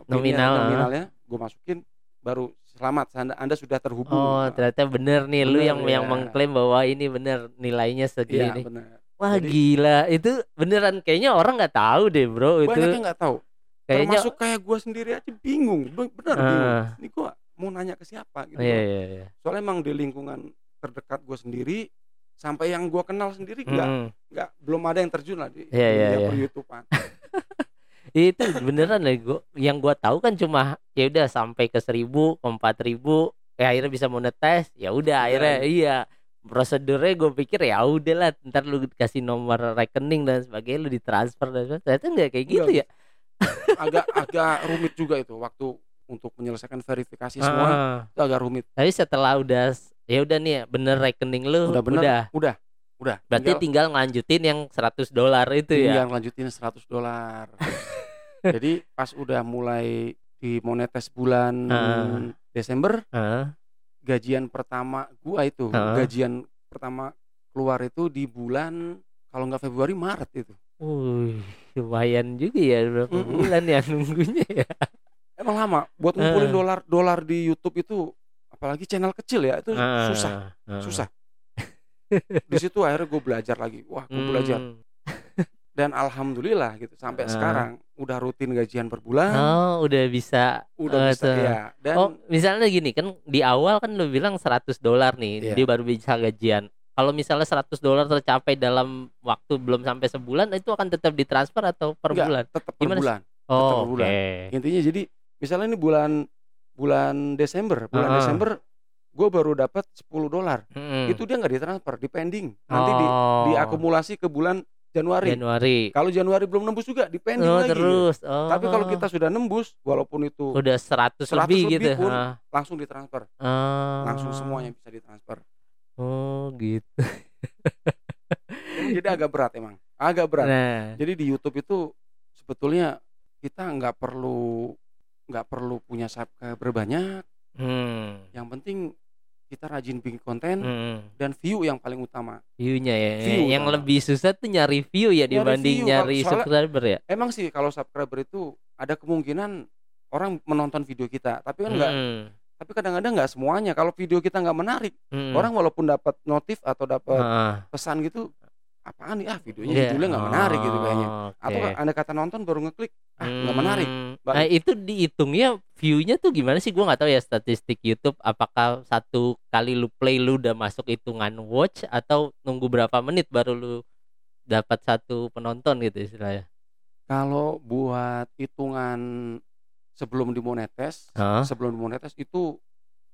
Nominal, pinnya, nominalnya gue masukin baru selamat anda, anda sudah terhubung Oh, ternyata bener nih lu Bener, yang yang ya. mengklaim bahwa ini bener nilainya iya segini. benar Wah, Jadi- gila. Itu beneran kayaknya orang nggak tahu deh, Bro. banyak itu yang nggak tahu kayaknya termasuk kayak gue sendiri aja bingung Be- bener Ah. bingung ini gue mau nanya ke siapa gitu Iya, loh. iya, iya. soalnya emang di lingkungan terdekat gue sendiri sampai yang gue kenal sendiri nggak Mm-mm. nggak belum ada yang terjun lah di Iya, iya, dunia iya. per YouTubean <laughs> itu beneran lah gua yang gua tahu kan cuma ya udah sampai ke seribu ke empat ribu ya akhirnya bisa monetize ya udah akhirnya iya prosedurnya gue pikir ya udahlah ntar lu kasih nomor rekening dan sebagainya lu ditransfer dan sebagainya. ternyata nggak kayak gitu Enggak. ya agak agak rumit juga itu waktu untuk menyelesaikan verifikasi semua. Ah, itu agak rumit. Tapi setelah udah ya udah nih ya, bener rekening lu udah bener? udah. Udah. Udah berarti tinggal, tinggal ngelanjutin yang 100 dolar itu ya? Tinggal lanjutin 100 dolar. <laughs> Jadi pas udah mulai dimonetes bulan Ah. Desember Heeh. gajian pertama gua itu Ah. gajian pertama keluar itu di bulan kalau nggak Februari Maret itu. Wih, lumayan juga ya berapa Mm-mm. bulan ya nunggunya ya emang lama buat ngumpulin Ah. dolar dolar di YouTube itu apalagi channel kecil ya itu Ah, susah ah. susah di situ akhirnya gue belajar lagi wah gue belajar Hmm. dan alhamdulillah gitu sampai Ah. sekarang udah rutin gajian per bulan Oh, udah bisa. udah eh, bisa tuh. ya dan Oh, misalnya gini kan di awal kan lu bilang 100 dolar nih, Iya. dia baru bisa gajian. Kalau misalnya 100 dolar tercapai dalam waktu belum sampai sebulan, itu akan tetap ditransfer atau per Enggak, bulan? tetap per Gimana bulan Oh, per oke. bulan. intinya jadi misalnya ini bulan bulan Desember bulan Ah. Desember gue baru dapat 10 dolar Mm-mm. itu dia nggak ditransfer di pending nanti di Oh, diakumulasi ke bulan Januari Januari. kalau Januari belum nembus juga di pending Oh, lagi terus. Oh. tapi kalau kita sudah nembus walaupun itu udah 100, 100 lebih, lebih gitu. pun. Ah. langsung ditransfer Ah. langsung semuanya bisa ditransfer Oh, gitu. jadi <laughs> agak berat emang agak berat Nah, jadi di YouTube itu sebetulnya kita nggak perlu nggak perlu punya subscriber banyak hmm. yang penting kita rajin bikin konten hmm. dan view yang paling utama View-nya ya. View yang utama. lebih susah tuh nyari view ya Nyari dibanding view, nyari soalnya- subscriber ya. emang sih kalau subscriber itu ada kemungkinan orang menonton video kita tapi kan nggak Hmm. Tapi kadang-kadang nggak semuanya kalau video kita nggak menarik Hmm. orang walaupun dapat notif atau dapat Ah. pesan gitu apaan nih ah videonya Iya. judulnya nggak menarik gitu kayaknya Oh, atau anda kata nonton baru ngeklik ah nggak menarik Hmm. Balik. Nah itu dihitungnya view-nya tuh gimana sih? Gua nggak tahu ya statistik YouTube. Apakah satu kali lu play lu udah masuk hitungan watch atau nunggu berapa menit baru lu dapat satu penonton gitu istilahnya? kalau buat hitungan sebelum dimonetes Hah? sebelum dimonetes itu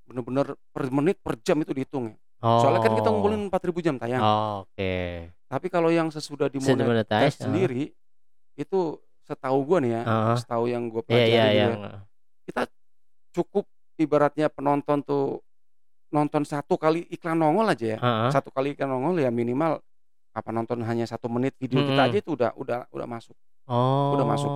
bener-bener per menit per jam itu dihitung ya. Oh. soalnya kan kita ngumpulin 4000 jam tayang Oh, Oke. tapi kalau yang sesudah Sudah dimonetes sendiri itu setahu gua nih ya, Heeh. setahu yang gua Iya pelajari gitu yang ya. Kita cukup ibaratnya penonton tuh nonton satu kali iklan nongol aja ya. Heeh. Satu kali iklan nongol ya minimal apa nonton hanya satu menit video kita Mhm. aja itu udah udah udah masuk. Oh. Udah masuk.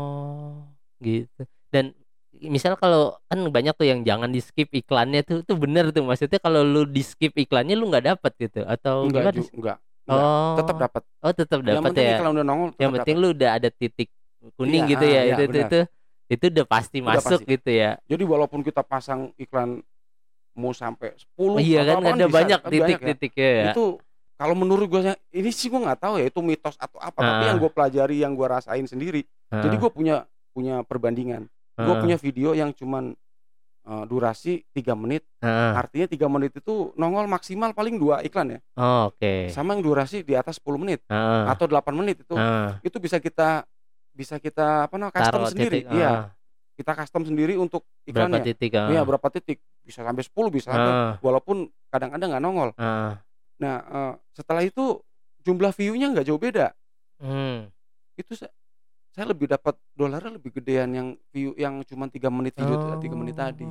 Gitu. Dan misal kalau kan banyak tuh yang jangan di-skip iklannya tuh, tuh bener tuh maksudnya kalau lu di-skip iklannya lu nggak dapet gitu atau Enggak ju enggak. Enggak. Oh. Tetap dapat. Oh tetap Yang dapat penting ya. udah nongol Yang penting dapat. lu udah ada titik kuning Iya, gitu ah, ya. iya, itu itu itu itu udah pasti Udah masuk pasti. gitu ya. Jadi walaupun kita pasang iklan mau sampai 10 Oh iya kan ada bisa, banyak kan banyak ya. ya. Itu kalau menurut gua ini sih gua nggak tahu ya itu mitos atau apa, tapi Heeh. yang gua pelajari, yang gua rasain sendiri. Jadi Heeh. gua punya punya perbandingan. Heeh. punya video yang cuman eh, durasi 3 menit. Heeh. Artinya 3 menit itu nongol maksimal paling dua iklan ya. Oh, oke. Sama yang durasi di atas 10 menit Heeh. atau 8 menit itu Heeh. itu bisa kita bisa kita apa namanya custom Taruh sendiri. titik, Iya, heeh. kita custom sendiri untuk Berapa iklannya. titik? heeh. Iya, berapa titik? Bisa sampai 10, bisa sampai walaupun kadang-kadang nggak nongol. Heeh. Nah, eh, setelah itu jumlah view-nya nggak jauh beda. Hmm. Itu saya lebih dapat dolarnya lebih gedean yang view yang cuma 3 menit video Oh. 3 menit tadi.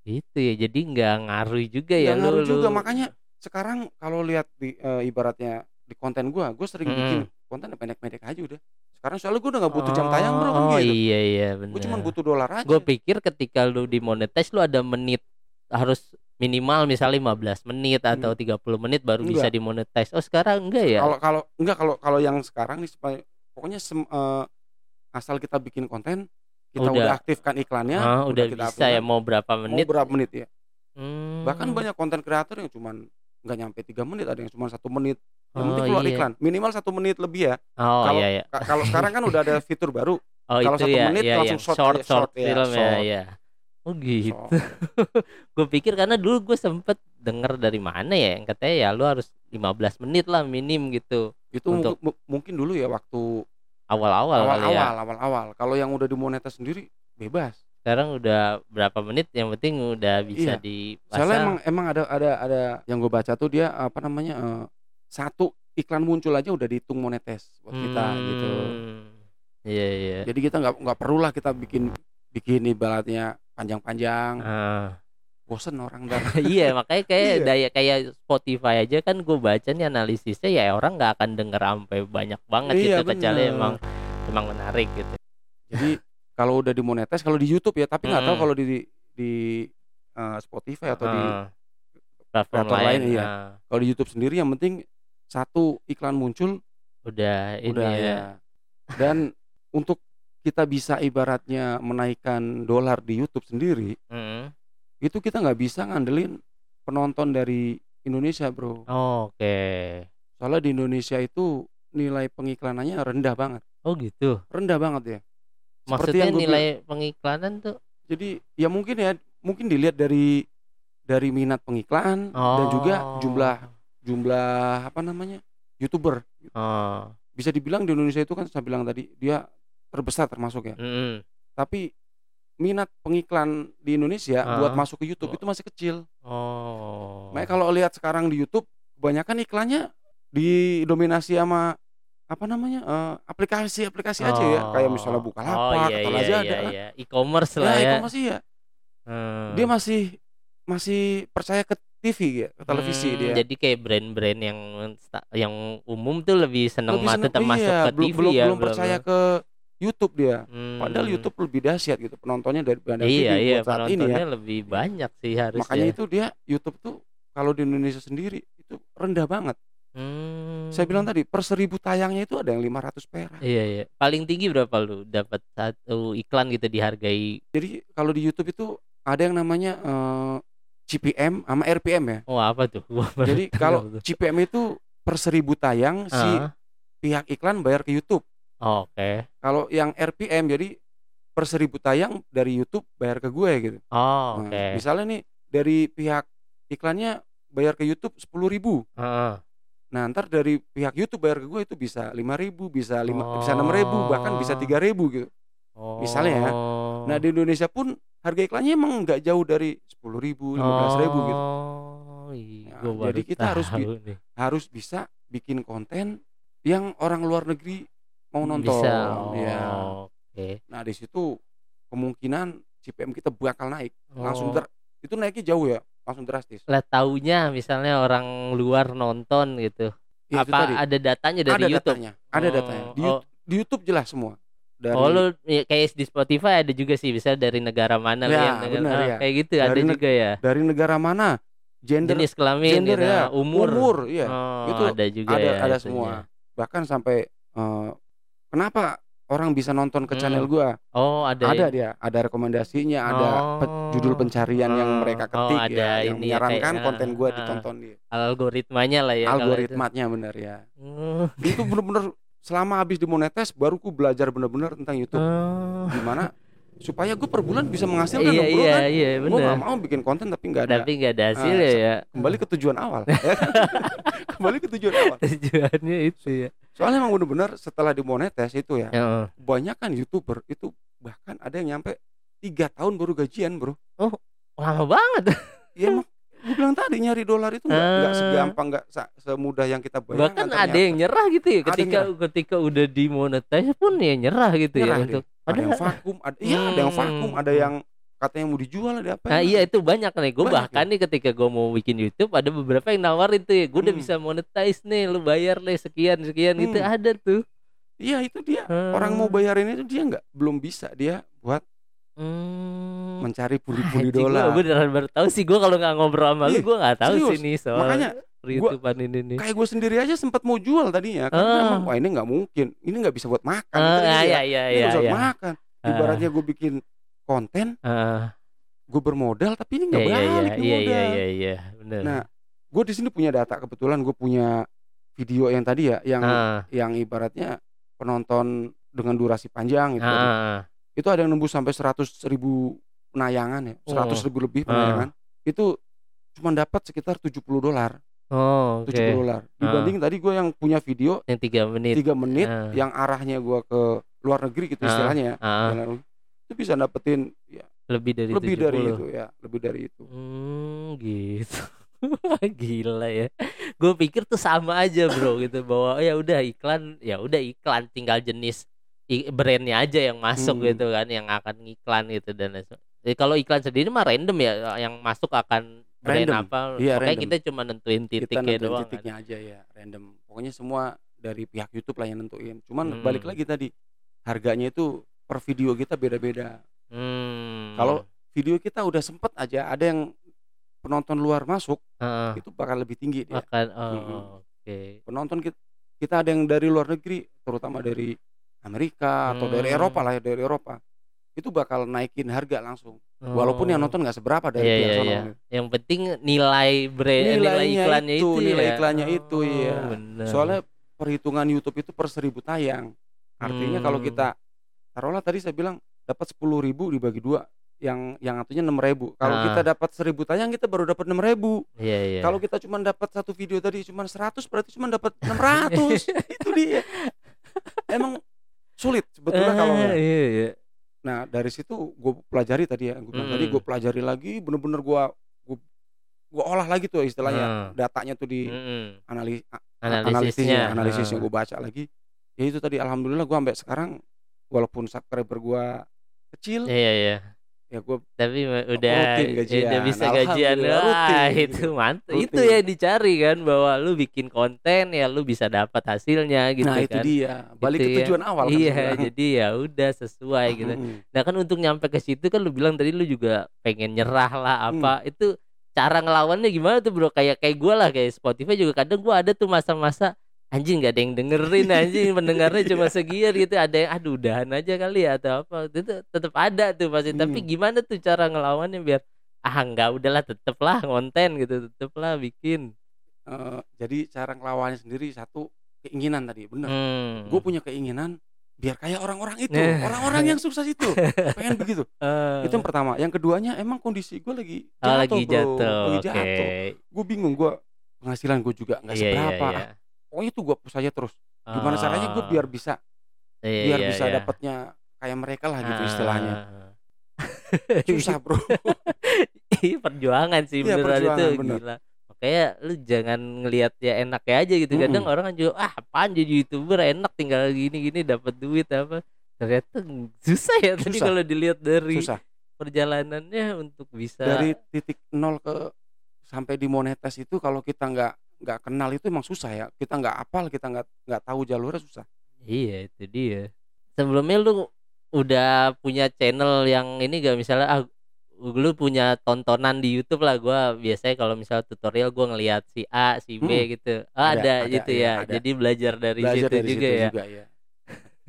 Gitu ya. Jadi nggak ngaruh juga ya Nggak lu ngaruh juga lu- makanya sekarang kalau lihat di eh, ibaratnya di konten gua, gua sering Mm-mm. bikin konten pendek-pendek aja udah. Sekarang soalnya gua udah nggak butuh jam tayang bro kan Oh gitu. iya iya Gua benar. cuma butuh dolar aja. Gue pikir ketika lu dimonetize lu ada menit harus minimal misalnya 15 menit atau 30 menit baru bisa Enggak. dimonetize. Oh sekarang enggak ya? Kalau kalau enggak kalau kalau yang sekarang nih pokoknya sem- eh, asal kita bikin konten kita Udah. udah, aktifkan iklannya, Ah, udah kita bisa ya aktifkan, mau berapa mau menit? berapa menit ya. Hmm. Bahkan banyak konten kreator yang cuman nggak nyampe tiga menit, ada yang cuma satu menit. Yang penting Oh, keluar iya. iklan minimal satu menit lebih ya. Oh kalau iya iya. ka- kalau sekarang kan udah ada <laughs> fitur baru. Oh kalau satu ya, menit ya, langsung yang short short aja, short short, ya, film ya, short. ya. Oh gitu. So, <laughs> gue pikir karena dulu gue sempet denger dari mana ya yang katanya ya lu harus 15 menit lah minim gitu itu Untuk- mungkin dulu ya waktu awal-awal ya. awal-awal, awal-awal. Kalau yang udah dimonetize sendiri bebas. Sekarang udah berapa menit yang penting udah bisa Iya. dipasang. Soalnya emang emang ada ada ada yang gue baca tuh dia apa namanya eh, satu iklan muncul aja udah dihitung monetes buat kita gitu. Hmm. Iya iya. Jadi kita nggak nggak perlu lah kita bikin bikin ibaratnya panjang-panjang. Ah. Bosen orang <laughs> dan iya makanya kayak Iya. daya kayak Spotify aja kan gue baca nih analisisnya ya orang nggak akan denger sampai banyak banget Iya, gitu kecuali emang emang menarik gitu. jadi kalau udah dimonetize kalau di YouTube ya tapi nggak tahu Mm-mm. kalau di di eh, Spotify atau di Ah. platform platform lain, lain, iya. ah. kalau di YouTube sendiri yang penting satu iklan muncul udah ini udah ya. ya. Dan untuk kita bisa ibaratnya menaikkan dolar di YouTube sendiri, Mm. Itu kita nggak bisa ngandelin penonton dari Indonesia, bro. Oh, Oke. Soalnya di Indonesia itu nilai pengiklanannya rendah banget, Oh gitu. rendah banget ya. Seperti Maksudnya yang nilai pengiklanan tuh Jadi ya mungkin ya, mungkin dilihat dari dari minat pengiklan dan juga Oh. jumlah jumlah apa namanya youtuber. Oh. Bisa dibilang di Indonesia itu kan saya bilang tadi dia terbesar termasuk ya. Mm-mm. tapi minat pengiklan di Indonesia Ah. buat masuk ke YouTube Oh. itu masih kecil. Oh. Makanya kalau lihat sekarang di YouTube kebanyakan iklannya didominasi sama apa namanya eh, aplikasi-aplikasi aja ya kayak misalnya Oh. Bukalapak oh, iya, atau iya, Lazada iya, iya. E-commerce Ya, lah ya. e-commerce iya. Hmm. Dia masih masih percaya ke TV ya, ke televisi Hmm, dia. Jadi kayak brand-brand yang yang umum tuh lebih seneng Lebih mah seneng- tetap masuk iya, ke belum, TV belum, ya. belum percaya ke YouTube dia. Padahal Hmm. YouTube lebih dahsyat gitu penontonnya daripada Iya TV iya buat saat ini penontonnya ya. lebih banyak sih harusnya. Makanya itu dia YouTube tuh kalau di Indonesia sendiri itu rendah banget. Hmm. Saya bilang tadi per seribu tayangnya itu ada yang 500 perak. Iya iya. Paling tinggi berapa lu dapat satu iklan gitu dihargai? Jadi kalau di YouTube itu ada yang namanya eh, CPM sama RPM ya. Oh apa tuh? Jadi kalau. CPM itu per seribu tayang si Ah, pihak iklan bayar ke YouTube. Oh, Oke. Kalau yang RPM jadi per seribu tayang dari YouTube bayar ke gue gitu. Oh Nah, oke. Misalnya nih dari pihak iklannya bayar ke YouTube sepuluh ribu. Heeh. Nah ntar dari pihak YouTube bayar ke gue itu bisa lima ribu, bisa lima, bisa enam ribu, bahkan bisa Oh. tiga ribu gitu. Misalnya ya. Oh. Nah di Indonesia pun harga iklannya emang nggak jauh dari sepuluh ribu, lima belas ribu gitu. Oh, iya, Nah, jadi kita harus bi- nih. Harus bisa bikin konten yang orang luar negeri mau nonton. Bisa. Oh, Oke. Nah di situ kemungkinan CPM kita bakal naik langsung Oh. ter itu naiknya jauh ya langsung drastis. Lah taunya misalnya orang luar nonton gitu. Ya, Apa tadi. ada datanya dari ada YouTube? datanya, ada Oh, datanya. Di, oh. Di YouTube jelas semua. Dari Oh lu ya, kayak di Spotify ada juga sih bisa dari negara mana Ya, yang negara benar, ah, ya. kayak gitu ada Dari neg- juga ya. dari negara mana, gender, Jenis kelamin gender gitu, ya, umur. umur, iya. Oh, Itu ada juga ada ya ada itunya. semua. Bahkan sampai eh, kenapa orang bisa nonton ke Hmm. channel gua? Oh, ada. Ada dia, ada rekomendasinya, ada pe- judul Oh. pencarian yang Oh, mereka oh, ketik ada ya, yang ini ya, kayak, menyarankan konten gua ah, ditonton di algoritmanya lah ya algoritmanya bener ya. Oh. Itu bener-bener selama habis dimonetes baru ku belajar bener-bener tentang YouTube. Oh. Gimana supaya gue per bulan bisa menghasilkan Iya dong bro iya kan? iya Gue benar. gak mau bikin konten tapi nggak ada Tapi nggak ada hasil Ah, ya se- ya. kembali ke tujuan awal. ya kan? <laughs> kembali ke tujuan awal. Tujuannya itu ya. Soalnya emang bener-bener setelah dimonetes itu ya, Heeh. kebanyakan youtuber itu bahkan ada yang nyampe tiga tahun baru gajian bro. Lama banget. <laughs> Iya emang gue bilang tadi nyari dolar itu nggak Ah. segampang nggak sa- semudah yang kita bayangkan. Bahkan ada yang nyerah gitu ya ketika ketika udah dimonetize pun ya nyerah gitu Nyerah ya dia. untuk ada yang vakum, ada iya ada yang vakum, Hmm. ada yang katanya mau dijual ada apa? Nah iya itu banyak nih Gue bahkan nih ketika gue mau bikin YouTube Ada beberapa yang nawarin tuh ya Gue udah Hmm. bisa monetize nih Lu bayar nih sekian-sekian gitu Hmm. Ada tuh Iya itu dia. Hmm. Orang mau bayarin itu dia nggak belum bisa dia buat hmm. mencari Anjing, dolar. Gue beneran baru tahu sih Gue kalau nggak ngobrol sama lu Ih, Gue nggak tahu sih nih soal Makanya YouTubean ini nih. kayak gue sendiri aja sempat mau jual tadinya. Karena Ah. emang wah ini nggak mungkin. Ini nggak bisa buat makan. Gitu iya dia. iya ini iya bisa iya. buat makan. Ah. ibaratnya gue bikin konten Ah, gue bermodal tapi ini Iya nggak iya iya balik nih iya modal. iya iya iya. Bener. Nah gue di sini punya data. Kebetulan gue punya video yang tadi ya yang Ah, yang ibaratnya penonton dengan durasi panjang gitu ah. itu ada yang nembus sampai 100 ribu penayangan ya. 100 Oh. ribu lebih penayangan. Itu cuma dapat sekitar 70 dolar Oh oke 70 dolar dibanding tadi gue yang punya video Yang tiga menit tiga menit Ah. yang arahnya gua ke luar negeri gitu Ah, istilahnya ya luar- itu bisa dapetin ya Lebih dari lebih dari 70. itu ya lebih dari itu Hmm, gitu. <laughs> Gila ya. Gue pikir tuh sama aja, Bro, gitu bahwa ya udah iklan, ya udah iklan tinggal jenis brandnya aja yang masuk Hmm. gitu kan, yang akan ngiklan gitu dan lain sebagainya. Jadi kalau iklan sendiri mah random ya, yang masuk akan Random. apa. Iya, Makanya random. kita cuma nentuin kita titiknya nentuin doang. kan. titiknya aja ya random pokoknya semua dari pihak YouTube lah yang nentuin cuman Hmm. balik lagi tadi harganya itu per video kita beda-beda Hmm. Kalau- video kita udah sempet aja ada yang penonton luar masuk Heeh, itu bakal lebih tinggi dia akan oh, Mm-mm. oke. penonton kita, kita ada yang dari luar negeri terutama dari Amerika atau dari Hmm. Eropa lah ya dari Eropa itu bakal naikin harga langsung walaupun yang Oh. nonton nggak seberapa dari pihak iya, sono. iya. Yang penting nilai brand nilai Nilainya iklannya itu, itu, nilai ya. iklannya itu, Oh, iya. bener. Soalnya perhitungan YouTube itu per seribu tayang. Artinya kalau Hmm. kita taruhlah tadi saya bilang dapat sepuluh ribu dibagi dua yang yang artinya enam ribu. Kalau Ah. kita dapat seribu tayang kita baru dapat enam ribu. Iya, iya. Kalau kita cuma dapat satu video tadi cuma 100 berarti cuma dapat 600 <laughs> itu dia. Emang sulit sebetulnya kalau Ah, iya, iya. Nah dari situ gue pelajari tadi ya, gue bilang tadi gue pelajari lagi, bener-bener gue gue gue olah lagi tuh istilahnya, Hmm. datanya tuh di Mm-mm. analis Analisisnya. analisisnya, Ah. gue baca lagi. Ya itu tadi alhamdulillah gue sampai sekarang walaupun subscriber gue kecil, Iya, iya. Ya gue Tapi udah Rutin gajian. udah bisa gajian. Wah, rutin itu gitu. mantap. Itu yang dicari kan bahwa lu bikin konten ya lu bisa dapat hasilnya gitu nah itu kan. dia balik Itu ke ya. tujuan awal kan Iya, <laughs> jadi ya udah sesuai gitu. Mm-mm. Nah kan untuk nyampe ke situ kan lu bilang tadi lu juga pengen nyerah lah apa itu cara ngelawannya gimana tuh bro kayak kayak gue lah kayak Spotify juga kadang gue ada tuh masa-masa anjing gak ada yang dengerin anjing pendengarnya cuma sekian gitu ada yang aduh udahan aja kali ya atau apa itu tetap ada tuh pasti tapi Hmm. gimana tuh cara ngelawannya biar ah nggak udahlah tetep lah konten gitu tetep lah bikin Eh, jadi cara ngelawannya sendiri satu keinginan tadi bener. hmm. Gue punya keinginan biar kayak orang-orang itu, Nah. orang-orang yang sukses itu, <laughs> pengen begitu. Eh, Itu yang pertama. Yang keduanya emang kondisi gue lagi oh, jatuh, lagi bro. jatuh lagi oke jatuh. Gue bingung gue penghasilan gue juga nggak Iya, iya, seberapa. iya. Ah, Pokoknya itu gue push aja terus. Gimana caranya gue biar bisa, Iya, biar iya, bisa iya. dapatnya kayak mereka lah gitu istilahnya. Ah. <laughs> Susah bro. Perjuangan sih Iya, beneran itu perjuangan, bener. gila. kayak lu jangan ngelihat ya enaknya aja gitu kadang Mm-mm. orang kan juga ah apaan jadi youtuber enak tinggal gini-gini dapat duit apa ternyata susah ya tadi Susah. kalau dilihat dari susah perjalanannya untuk bisa dari titik nol ke sampai dimonetas itu kalau kita nggak nggak kenal itu emang susah ya. Kita nggak apal kita nggak nggak tahu jalurnya susah. Iya itu dia. Sebelumnya lu udah punya channel yang ini gak misalnya ah lu punya tontonan di YouTube lah. Gua biasanya kalau misalnya tutorial gua ngelihat si A si B Hmm. gitu. Oh, ada, Ada, ada, gitu iya, ya. ada. jadi belajar dari belajar situ dari juga situ ya. juga ya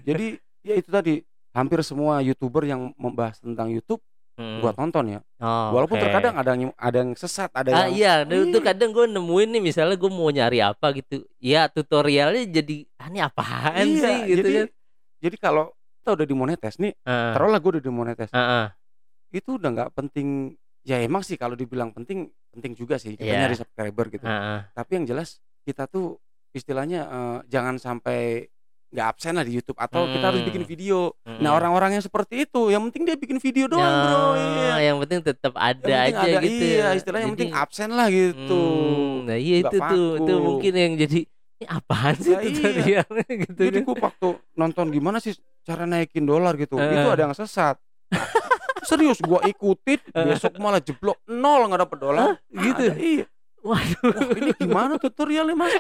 jadi ya itu tadi. Hampir semua youtuber yang membahas tentang YouTube Hmm. gua tonton ya Oh, walaupun oke. terkadang ada yang ada yang sesat ada ah yang iya itu Iya. kadang gue nemuin nih misalnya gue mau nyari apa gitu ya tutorialnya jadi ah ini apaan Iya, sih gitu jadi kan jadi kalau kita udah dimonetes nih Ah, taruhlah gue udah dimonetes ah, ah. itu udah nggak penting ya emang sih kalau dibilang penting penting juga sih kita Iya. nyari subscriber gitu Ah, ah. tapi yang jelas kita tuh istilahnya eh, jangan sampai nggak absen lah di YouTube atau kita harus bikin Hmm. video. Mm-mm. nah orang-orang yang seperti itu yang penting dia bikin video doang bro Oh, iya. yang penting tetap ada yang aja ada, gitu. iya ya. istilahnya yang penting Jadi- absen lah gitu. Hmm, nah iya itu tuh itu mungkin yang jadi ini apaan sih Nah, iya. tutorialnya <laughs> gitu jadi kan. gue waktu nonton gimana sih cara naikin dolar gitu. Eh. itu ada yang sesat. Serius gua ikutin besok malah jeblok nol nggak dapet dolar. Hah? Gitu? Ada, iya. Waduh. Wah ini gimana tutorialnya mas?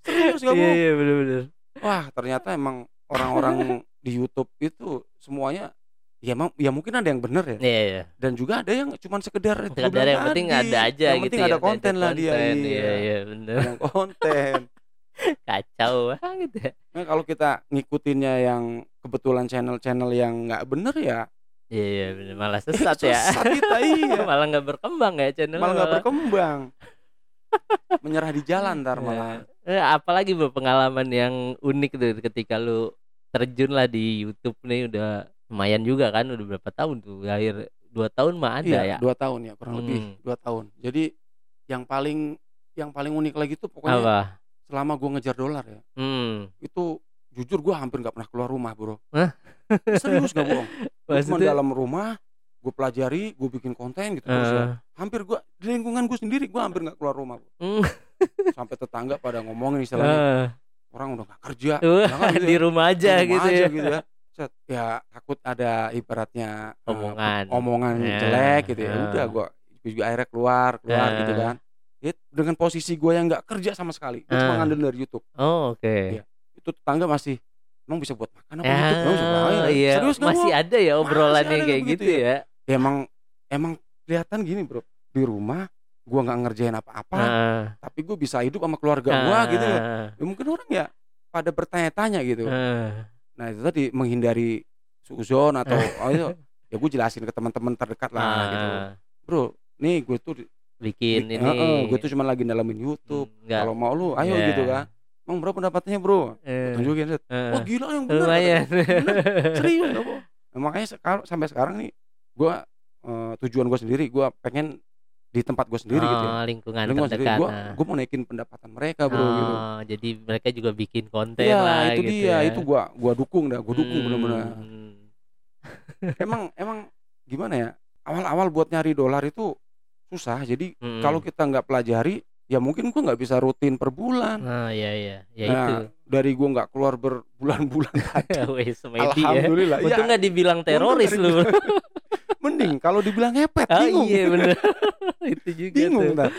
Serius iya gak bohong iya bener-bener wah ternyata emang orang-orang <laughs> di YouTube itu semuanya ya emang ya mungkin ada yang bener ya. Iya iya. Dan juga ada yang cuman sekedar itu Sekedar yang penting ada aja yang gitu penting ya ada konten lah dia konten. iya, iya iya Ada yang konten. <laughs> Kacau banget ya. Nah, kalau kita ngikutinnya yang kebetulan channel-channel yang nggak bener ya iya iya bener. Malah sesat <laughs> ya. Sesat kita iya. Malah nggak berkembang ya channel malah nggak berkembang. Menyerah di jalan ntar malah Eh, apalagi bu pengalaman yang unik tuh ketika lu terjun lah di YouTube nih udah lumayan juga kan udah berapa tahun tuh akhir dua tahun mah ada ya? iya, dua tahun ya kurang lebih Hmm. dua tahun. Jadi yang paling yang paling unik lagi tuh pokoknya apa? selama gua ngejar dolar ya. Hmm. Itu jujur gua hampir nggak pernah keluar rumah bro. Hah? serius nggak bohong? <laughs> Cuma dalam rumah gue pelajari gue bikin konten gitu terus ya. Eh, hampir gua di lingkungan gue sendiri gua hampir nggak keluar rumah bro. <laughs> sampai tetangga pada ngomongin istilahnya eh, orang udah nggak kerja <laughs> wah, Jangan gitu di ya. rumah aja Di rumah gitu aja ya gitu ya Set, ya takut ada ibaratnya eh, Omongan. omongan Ya, jelek gitu ya ya. udah gua juga akhirnya keluar keluar Ya. gitu kan Ya, dengan posisi gue yang nggak kerja sama sekali gue cuma Ah. ngandelin dari YouTube oh oke Iya. itu tetangga masih emang bisa buat makan apa Ya, YouTube Emang bisa makan? iya. serius masih Bro? ada ya obrolan Masih yang ada kayak begitu gitu ya Ya, emang emang kelihatan gini bro di rumah gua nggak ngerjain apa-apa Ah, tapi gue bisa hidup sama keluarga gua gitu ya. mungkin orang ya pada bertanya-tanya gitu. Ah. nah itu tadi menghindari suzon atau <laughs> oh, itu, ya gue jelasin ke teman-teman terdekat lah gitu. Ah, bro nih gue tuh bikin ini. gue tuh cuma lagi dalamin YouTube. Hmm, kalau mau lu ayo Ya. gitu kan. Emang berapa pendapatnya bro? Eh, tunjukin set eh, wah gila yang bener lumayan. Bener, <laughs> serius. Nah, makanya sekarang sampai sekarang nih gue tujuan gue sendiri gue pengen di tempat gue sendiri gitu ya Oh, lingkungan Lingkungan sendiri terdekat gue nah. gue mau naikin pendapatan mereka bro gitu Oh, jadi mereka juga bikin konten Iya lah itu gitu dia ya. itu gua gua dukung dah gua dukung Hmm. bener-bener emang emang gimana ya awal-awal buat nyari dolar itu susah jadi Hmm. kalau kita nggak pelajari ya mungkin gua nggak bisa rutin per bulan Nah, iya iya. Ya nah itu. dari gua nggak keluar berbulan-bulan <laughs> media. alhamdulillah ya Untung nggak dibilang teroris lu. <laughs> mending kalau dibilang ngepet Ah bingung iya bener. <laughs> itu juga bingung tuh.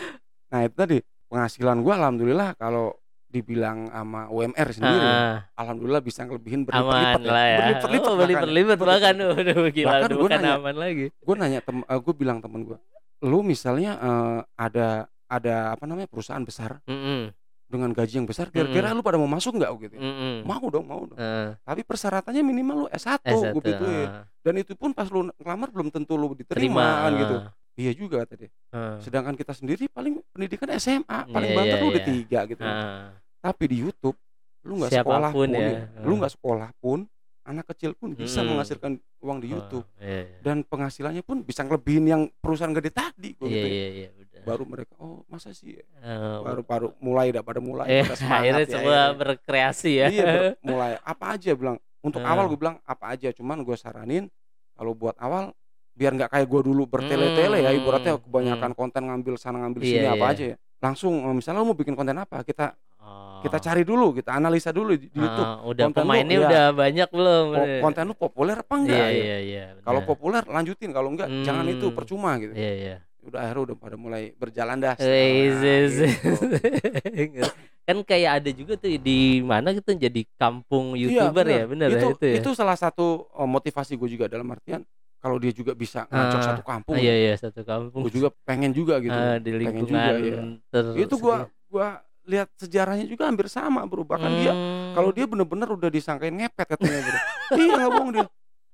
nah itu tadi penghasilan gua alhamdulillah kalau dibilang sama UMR sendiri Ah, alhamdulillah bisa ngelebihin berlipat-lipat ya. ya. berlipat-lipat oh, bahkan. berlipat-lipat bahkan udah gila Bahkan udah gua bukan nanya, aman lagi. gue nanya tem gue bilang temen gue lu misalnya eh, ada ada apa namanya perusahaan besar Mm-mm. Dengan gaji yang besar kira-kira lu pada mau masuk nggak gitu ya? Mm-mm. mau dong mau dong Eh, tapi persyaratannya minimal lu S1, S1, gue gituin ah. dan itu pun pas lu ngelamar belum tentu lu terima diterima kan gitu ah. iya juga tadi Ah. sedangkan kita sendiri paling pendidikan SMA paling Iya, banter iya, lu udah iya. tiga gitu Ah. tapi di YouTube lu nggak sekolah pun ya. ya. lu nggak sekolah pun anak kecil pun bisa Mm-mm. menghasilkan uang di YouTube Oh, iya, iya. dan penghasilannya pun bisa ngelebihin yang perusahaan gede tadi gua Iya gitu ya. iya iya udah. baru mereka oh masa sih ya? Eh, baru baru mulai dah pada mulai pada semangat akhirnya ya, semua akhirnya. berkreasi ya. iya ber- <laughs> mulai apa aja bilang untuk Ah. awal gue bilang apa aja cuman gue saranin kalau buat awal biar nggak kayak gue dulu bertele-tele ya Hmm, ibaratnya kebanyakan hmm. konten ngambil sana ngambil Iya, sini apa iya. aja ya langsung misalnya lu mau bikin konten apa kita Oh. kita cari dulu kita analisa dulu di, di YouTube Ah, udah konten lu, pemainnya iya. udah banyak belum? ko- konten lu populer apa enggak Iya gitu. iya iya. kalau benar. populer lanjutin kalau enggak jangan itu Hmm. percuma gitu Iya iya. udah akhirnya udah pada mulai berjalan dah sekarang, zez. gitu. <laughs> kan kayak ada juga tuh di mana gitu jadi kampung Iya, youtuber bener. ya bener itu, ya itu ya. itu salah satu eh, motivasi gue juga dalam artian kalau dia juga bisa ngacok Ah, satu kampung Ah, iya iya satu kampung. gue juga pengen juga gitu Ah, di pengen lingkungan juga, iya. ter itu gua gua lihat sejarahnya juga hampir sama bro bahkan dia Hmm. kalau dia bener-bener udah disangkain ngepet katanya bro <laughs> iya nggak bohong dia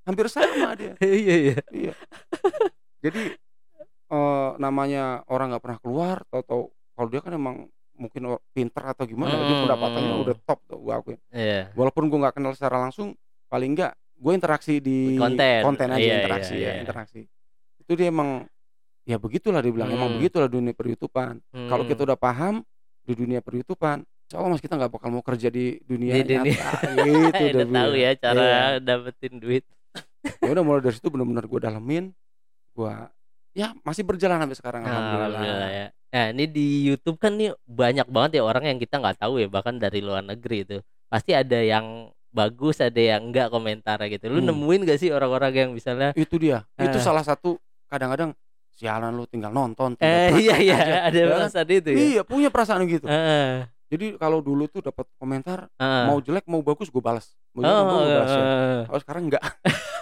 hampir sama dia <laughs> iya iya. iya jadi eh, namanya orang nggak pernah keluar atau kalau dia kan emang mungkin pinter atau gimana dia Hmm, pendapatannya hmm. udah top tuh gua akuin Iya. walaupun gua nggak kenal secara langsung paling nggak gue interaksi di Konten. aja Iya, interaksi iya, ya iya. interaksi itu dia emang ya begitulah dia bilang emang Hmm. begitulah dunia peryoutuban kalau Hmm. kita udah paham di dunia peryoutuban insya Allah mas kita nggak bakal mau kerja di dunia Di dunia. nyata <laughs> gitu <laughs> udah tahu ya cara Iya. dapetin duit. ya udah mulai dari situ benar-benar gue dalemin gue ya masih berjalan sampai sekarang alhamdulillah, Alhamdulillah ya. Nah ini di YouTube kan nih banyak banget ya orang yang kita nggak tahu ya bahkan dari luar negeri itu pasti ada yang bagus ada yang enggak komentar gitu. Lu Hmm. nemuin gak sih orang-orang yang misalnya itu dia itu Ah. salah satu kadang-kadang sialan lu tinggal nonton tinggal eh iya iya aja. ada Ya kan? perasaan itu ya. iya punya perasaan gitu Heeh, jadi kalau dulu tuh dapat komentar heeh. mau jelek mau bagus gue balas mau jelek Oh, mau bagus gue balas ya. heeh, kalau sekarang enggak <laughs>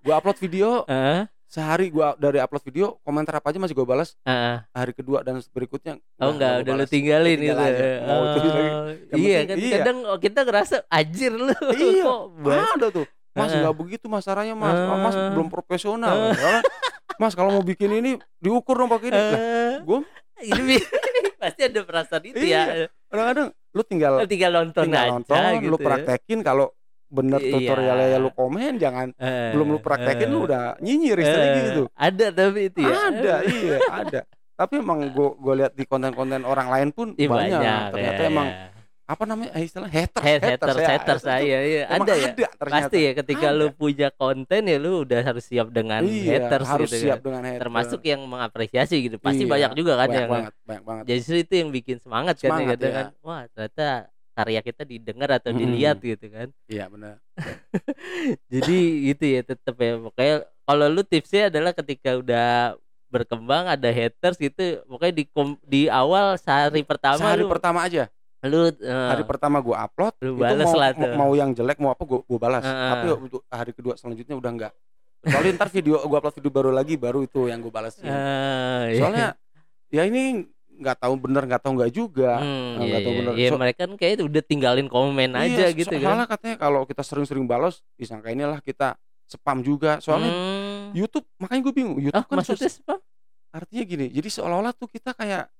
gue upload video heeh, sehari gue dari upload video komentar apa aja masih gue balas heeh. hari kedua dan berikutnya Oh enggak, udah lu tinggalin Tinggal gitu. Mau Oh. Yang iya penting- kan iya. kadang oh, kita ngerasa anjir lu Iya. kok ada tuh mas nggak begitu mas caranya mas Oh, mas belum profesional Ya, mas kalau mau bikin ini diukur dong pakai ini Lah, Eh, gua- ini <laughs> pasti ada perasaan itu ya. Iya. kadang-kadang lu tinggal Lu tinggal nonton tinggal aja nonton gitu. lu praktekin kalau bener Iya. tutorialnya ya lu komen jangan Eh, belum lu praktekin eh, lu udah nyinyir istilahnya eh, gitu Ada tapi itu ya. ada iya ada tapi emang gua gua lihat di konten-konten orang lain pun Ih, banyak, banyak, ternyata ya, emang ya. Apa namanya eh, istilah haters Head- haters ya. haters Itu saya ya emang ada ya. ada ternyata. Pasti ya ketika Ada. lu punya konten ya lu udah harus siap dengan iya, haters harus gitu siap kan. dengan haters Termasuk yang mengapresiasi gitu. Pasti Iya, banyak juga kan banyak yang banget banyak banget justru itu yang bikin semangat, kan Semangat, kadang ya. kan. Wah, ternyata karya kita didengar atau dilihat gitu kan. iya benar <laughs> Jadi itu ya tetap ya pokoknya kalau lu tipsnya adalah ketika udah berkembang ada haters gitu pokoknya di di awal sehari pertama sehari lu pertama aja lu eh, hari pertama gua upload Lu itu mau, lah tuh. mau yang jelek mau apa gua, gua balas Heeh. tapi untuk hari kedua selanjutnya udah enggak kecuali ntar video gua upload video baru lagi baru itu yang gua balasin eh, iya. soalnya ya ini nggak tahu bener nggak tahu nggak juga Hmm, nggak iya, tahu iya. bener. Iya, So- mereka kan kayak udah tinggalin komen aja Iya, gitu soalnya kan. katanya kalau kita sering-sering balas disangka inilah kita spam juga soalnya Hmm. YouTube makanya gue bingung YouTube Ah, kan maksudnya apa? artinya gini jadi seolah-olah tuh kita kayak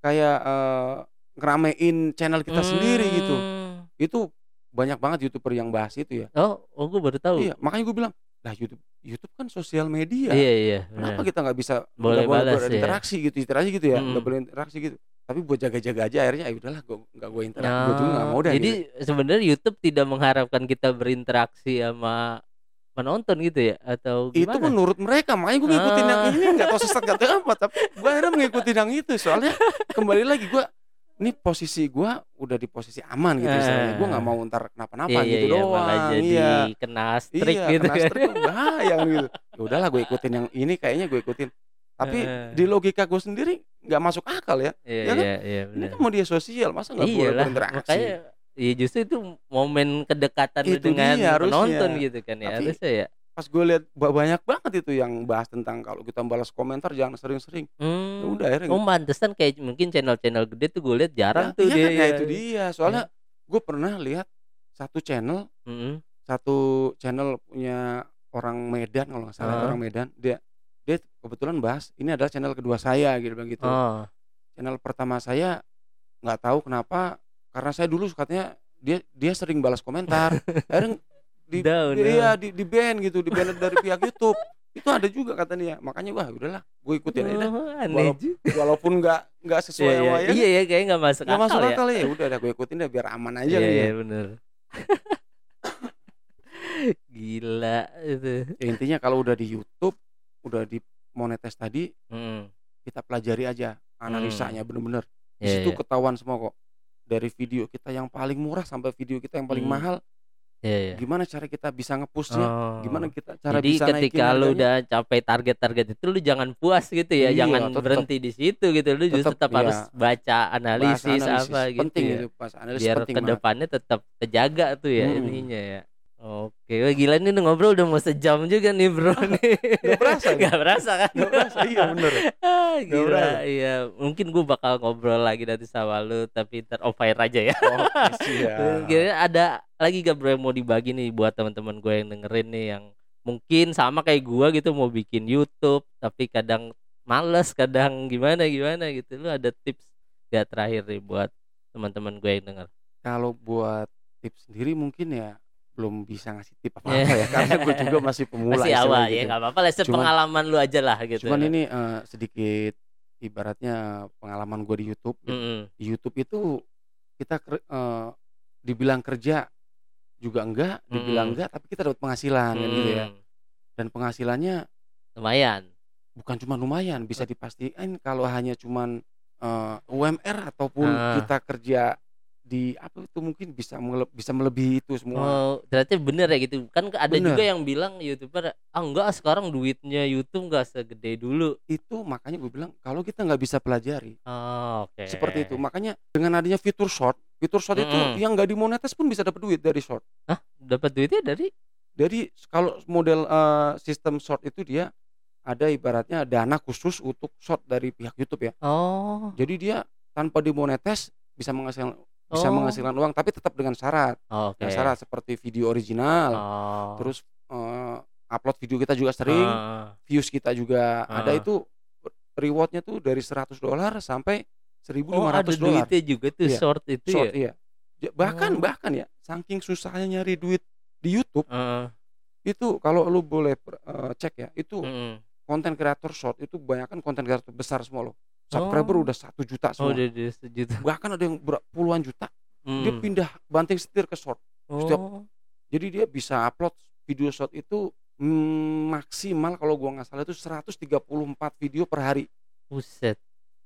kayak eh, ngeramein channel kita sendiri gitu Hmm. itu banyak banget youtuber yang bahas itu ya Oh, oh gue baru tahu. iya makanya gue bilang lah YouTube YouTube kan sosial media Iya, iya. kenapa benar. kita nggak bisa Boleh nggak boleh balas ya. berinteraksi gitu interaksi gitu ya Mm. nggak boleh interaksi gitu tapi buat jaga-jaga aja akhirnya ya udahlah gue nggak gue interaksi Nah, gue juga nggak mau deh Jadi gitu. sebenarnya YouTube tidak mengharapkan kita berinteraksi sama penonton gitu ya atau itu gimana? menurut mereka makanya gue ngikutin yang Ah. ini nggak tahu sesat nggak tahu apa tapi gue akhirnya mengikuti yang itu soalnya kembali lagi gue ini posisi gue udah di posisi aman gitu istilahnya. Gue nggak mau ntar kenapa-napa iya, gitu iya, doang malah jadi iya. kena strik iya gitu. kena strik bahaya gitu. Ya udahlah gue ikutin yang ini kayaknya gue ikutin. Tapi di logika gue sendiri nggak masuk akal ya. Iya, ya kan? iya, iya, ini kan media sosial masa nggak boleh berinteraksi? makanya ya justru itu momen kedekatan Itu dengan dia harusnya. penonton gitu kan ya Tapi- harusnya ya. Pas gue lihat ba- banyak banget itu yang bahas tentang kalau kita balas komentar jangan sering-sering ya Hmm. udah akhirnya Oh, pantesan kayak mungkin channel-channel gede tuh gue lihat jarang Ya, tuh iya dia. kan, ya itu dia soalnya gue pernah lihat satu channel Mm-mm. satu channel punya orang Medan kalau nggak salah Ah. orang Medan dia dia kebetulan bahas ini adalah channel kedua saya gitu bilang gitu Oh. channel pertama saya nggak tahu kenapa karena saya dulu katanya dia dia sering balas komentar <laughs> akhirnya di Down, di- iya di, di ban gitu di ban dari pihak <laughs> YouTube itu ada juga kata dia makanya wah udahlah gue ikutin aja. Oh, aneh Walau- walaupun nggak nggak sesuai Iya, sama iya. ya iya ya kayaknya nggak masuk nggak akal masuk ya. akal ya udah dah gue ikutin deh biar aman aja Iya, gitu iya ya. bener. <laughs> Gila itu. Ya, intinya kalau udah di YouTube udah di monetis tadi Mm. kita pelajari aja analisanya bener-bener Di Iya, situ iya. ketahuan semua kok. Dari video kita yang paling murah sampai video kita yang paling Hmm. mahal, Iya, iya. gimana cara kita bisa nge-push-nya, gimana Oh. kita cara Jadi bisa ketika lu harganya. udah capai target-target itu lu jangan puas gitu ya, Iya, jangan tetep. berhenti di situ gitu. Lu justru Tetep, tetap harus iya. baca Bahas analisis, analisis, apa gitu penting ya. itu pas analisis Biar penting banget. ke depannya tetap terjaga tuh ya Mm-mm. ininya ya. Oke, wah gila nih ngobrol udah mau sejam juga nih bro <laughs> nih. Nggak berasa? Gak berasa kan? Nggak berasa, iya <laughs> bener. Ah, gila, berasa. iya. Mungkin gue bakal ngobrol lagi nanti sama lu, tapi ntar off air aja ya. Oke, siap. Kira ada lagi gak bro yang mau dibagi nih buat teman-teman gue yang dengerin nih yang mungkin sama kayak gue gitu mau bikin YouTube tapi kadang males, kadang gimana gimana gitu. Lu ada tips gak terakhir nih buat teman-teman gue yang denger? Kalau buat tips sendiri mungkin ya belum bisa ngasih tip apa-apa <laughs> ya karena gue juga masih pemula Masih awal gitu. ya nggak apa-apa lah, pengalaman lu aja lah gitu. Cuman ini eh, sedikit ibaratnya pengalaman gue di YouTube. gitu. Mm-mm. Di YouTube itu kita eh, dibilang kerja juga enggak, dibilang Mm-mm. enggak, tapi kita dapat penghasilan kan gitu ya. Dan penghasilannya Lumayan. bukan cuma lumayan, bisa dipastikan kalau hanya cuman eh, UMR ataupun Ah. kita kerja di apa itu mungkin bisa mele- bisa melebihi itu semua. Oh, ternyata bener ya gitu. Kan ada Bener. juga yang bilang YouTuber, ah enggak sekarang duitnya YouTube enggak segede dulu. Itu makanya gue bilang kalau kita nggak bisa pelajari Oh, oke. seperti itu. Makanya dengan adanya fitur short, fitur short itu Mm-mm. yang nggak dimonetis pun bisa dapat duit dari short. Hah? Dapat duitnya dari Jadi kalau model eh, sistem short itu dia ada ibaratnya dana khusus untuk short dari pihak YouTube ya. Oh. Jadi dia tanpa dimonetis bisa menghasilkan bisa Oh. menghasilkan uang tapi tetap dengan syarat. Oke. Dengan syarat seperti video original, Oh. terus eh, upload video kita juga sering, Ah. views kita juga ada Ah. itu rewardnya tuh dari 100 dolar sampai Oh, ada 1.500 dolar. duitnya juga tuh Iya. short itu Short ya. iya. Bahkan Oh. bahkan ya saking susahnya nyari duit di YouTube Heeh. itu kalau lu boleh eh, cek ya itu Mm-mm. konten kreator short itu kebanyakan konten kreator besar semua loh. Subscriber Oh. udah satu juta Oh, semua. udah udah sejuta. Bahkan ada yang puluhan juta. Dia Mm. pindah banting setir ke short. setiap- Oh. Jadi dia bisa upload video short itu mm, maksimal kalau gua nggak salah itu 134 video per hari. Buset.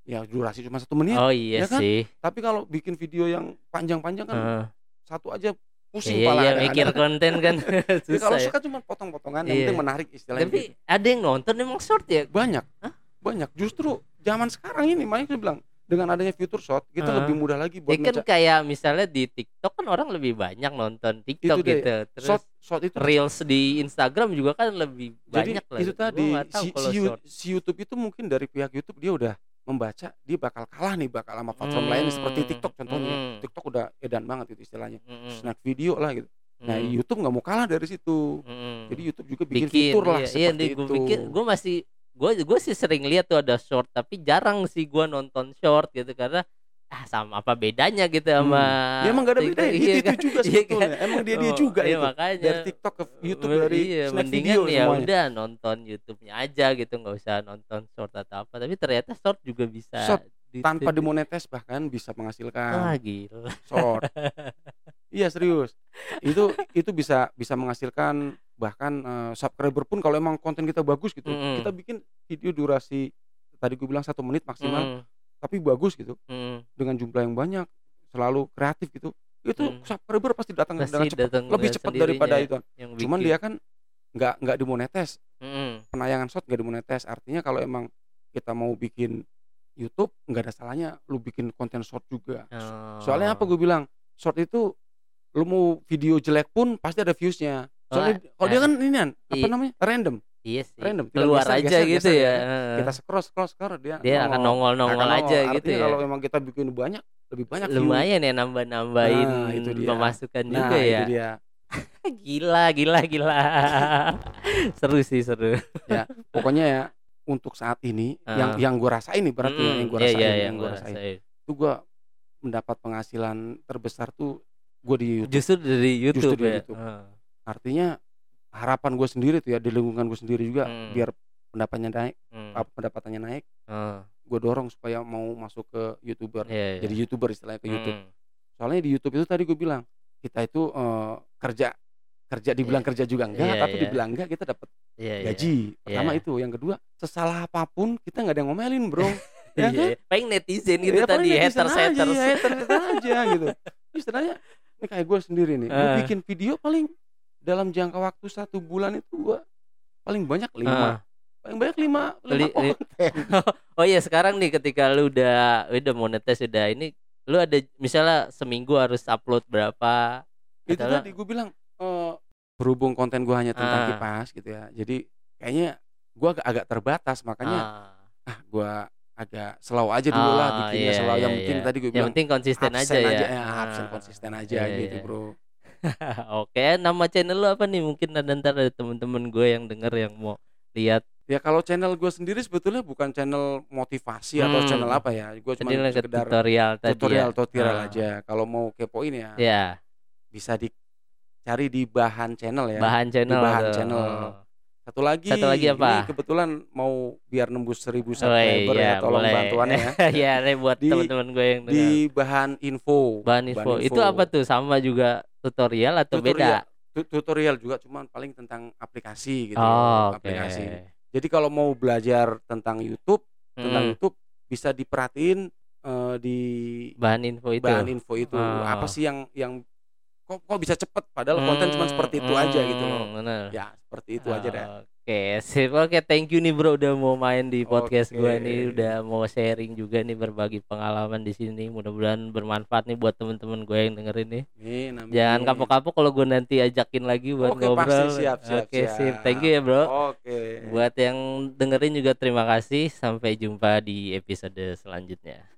Ya durasi cuma satu menit. Oh iya ya kan? sih. Tapi kalau bikin video yang panjang-panjang kan Heeh. satu aja pusing Iya, iya mikir konten kan <laughs> <laughs> Jadi kalau susah ya. suka cuma potong-potongan yang Iya. penting menarik istilahnya. Tapi gitu. ada yang nonton emang short ya? banyak Hah? banyak justru zaman sekarang ini makanya saya bilang dengan adanya fitur short kita Heeh. lebih mudah lagi buat Ya kan kayak misalnya di TikTok kan orang lebih banyak nonton TikTok Itu deh, gitu. Terus short short itu reels di Instagram juga kan lebih jadi banyak lah. itu tadi si, kalau si, si YouTube itu mungkin dari pihak YouTube dia udah membaca dia bakal kalah nih bakal sama platform lain seperti Hmm, TikTok contohnya. Hmm. TikTok udah edan banget itu istilahnya. Mm-mm, snack video lah gitu. Nah mm, YouTube nggak mau kalah dari situ. Mm-mm. jadi YouTube juga bikin, Hmm. bikin fitur lah iya, iya seperti nih gue itu. pikir gue masih gue gue sih sering lihat tuh ada short tapi jarang sih gue nonton short gitu. Karena ah sama apa bedanya gitu sama ya emang gak ada bedanya. Iya itu, itu kan? juga <laughs> Iya sebetulnya. kan? emang dia dia Oh, juga iya, itu. makanya. Dari TikTok ke YouTube dari iya, mendingan video ya semuanya. udah nonton YouTube-nya aja gitu nggak usah nonton short atau apa. Tapi ternyata short juga bisa Short di- tanpa di- dimonetes bahkan bisa menghasilkan. Gila. Short. <laughs> Iya serius. Itu itu bisa bisa menghasilkan bahkan eh, subscriber pun kalau emang konten kita bagus gitu Mm-mm. kita bikin video durasi tadi gue bilang satu menit maksimal Mm, tapi bagus gitu mm. dengan jumlah yang banyak selalu kreatif gitu itu Mm. subscriber pasti datang Pasti dengan cepat datang lebih cepat daripada itu cuman dia kan nggak nggak dimonetes Mm-mm. penayangan short nggak dimonetes artinya kalau emang kita mau bikin YouTube nggak ada salahnya lu bikin konten short juga Soalnya apa Oh. gue bilang short itu lu mau video jelek pun pasti ada viewsnya. Soalnya kalau dia eh, kan ini kan apa namanya random. Iya sih random, keluar aja geser, gitu geser, ya ya. Kita scroll scroll scroll dia dia akan nongol nongol Akan aja nongol. gitu Artinya ya Kalau memang kita bikin banyak lebih banyak view. lumayan ya nambah nambahin Nah, itu dia. pemasukan Nah, juga ya dia. <laughs> gila gila gila <laughs> seru sih seru Pokoknya ya untuk saat ini Ah. yang yang gue rasain nih berarti ya, yang gue Iya, rasain, iya, yang gue gua rasain. rasain. Itu gue mendapat penghasilan terbesar tuh gue di YouTube. justru dari YouTube dari ya YouTube. Heeh. Artinya harapan gue sendiri tuh ya di lingkungan gue sendiri juga Hmm. biar pendapatnya naik, Hmm. apa, pendapatannya naik Heeh. gue dorong supaya mau masuk ke youtuber Iya, iya. jadi youtuber istilahnya ke YouTube Hmm. soalnya di YouTube itu tadi gue bilang kita itu eh, kerja kerja dibilang Iya. kerja juga enggak Iya, tapi iya. dibilang enggak kita dapat Iya, iya. gaji pertama Iya. itu yang kedua sesalah apa pun kita nggak ada yang ngomelin bro <laughs> Ya Iya, paling netizen gitu Ya, tadi netizen haters aja, haters. iya, haters aja gitu. Istilahnya ini kayak gue sendiri nih, gue Eh. bikin video paling dalam jangka waktu satu bulan itu gue paling banyak lima, paling banyak lima, lima Li-. <laughs> Oh iya sekarang nih ketika lu udah udah monetize udah ini lu ada misalnya seminggu harus upload berapa itu Adalah- tadi gue bilang eh, berhubung konten gue hanya tentang Ah. kipas gitu ya, jadi kayaknya gue agak, agak terbatas makanya Ah. ah gue agak slow aja dulu lah Ah, bikinnya iya, slow. Yang iya, penting iya. tadi gue Yang bilang penting konsisten aja absen ya. ya, absen Ah. konsisten aja Iya, gitu iya. bro. <laughs> Oke, nama channel lu apa nih? Mungkin ada ntar ada temen-temen gue yang denger yang mau lihat. Ya kalau channel gue sendiri sebetulnya bukan channel motivasi atau Hmm. channel apa ya, gue cuma sekedar tutorial tadi tutorial ya. tutorial Ah. aja. Kalau mau kepoin ya Ya, bisa dicari di bahan channel ya. bahan channel. bahan tuh. channel. Oh. Satu lagi, Satu lagi apa? Ini kebetulan mau biar nembus 1000 Oh, subscriber iya, ya, tolong boleh. bantuannya ya. <laughs> ya, nih buat Di- teman-teman gue yang dengar. Di bahan info. bahan info. Itu apa tuh? Sama juga tutorial atau Tutorial. beda? Tu- Tutorial juga cuman paling tentang aplikasi gitu. Oh, oke. aplikasi. Jadi kalau mau belajar tentang YouTube, tentang Hmm, YouTube bisa diperhatiin eh, di bahan info itu. bahan info itu Oh. apa sih yang yang kok kok bisa cepet padahal konten cuma Hmm, seperti itu aja gitu hmm, loh bener. ya seperti itu aja dah Oke, sip. Oke, thank you nih bro udah mau main di podcast Oke. gue nih, udah mau sharing juga nih berbagi pengalaman di sini. Mudah-mudahan bermanfaat nih buat temen-temen gue yang dengerin nih. Amin, amin. Jangan kapok-kapok kalau gue nanti ajakin lagi buat Oke, ngobrol. pasti siap, siap, Oke, siap. sip. Thank you ya bro. oke Buat yang dengerin juga terima kasih. Sampai jumpa di episode selanjutnya.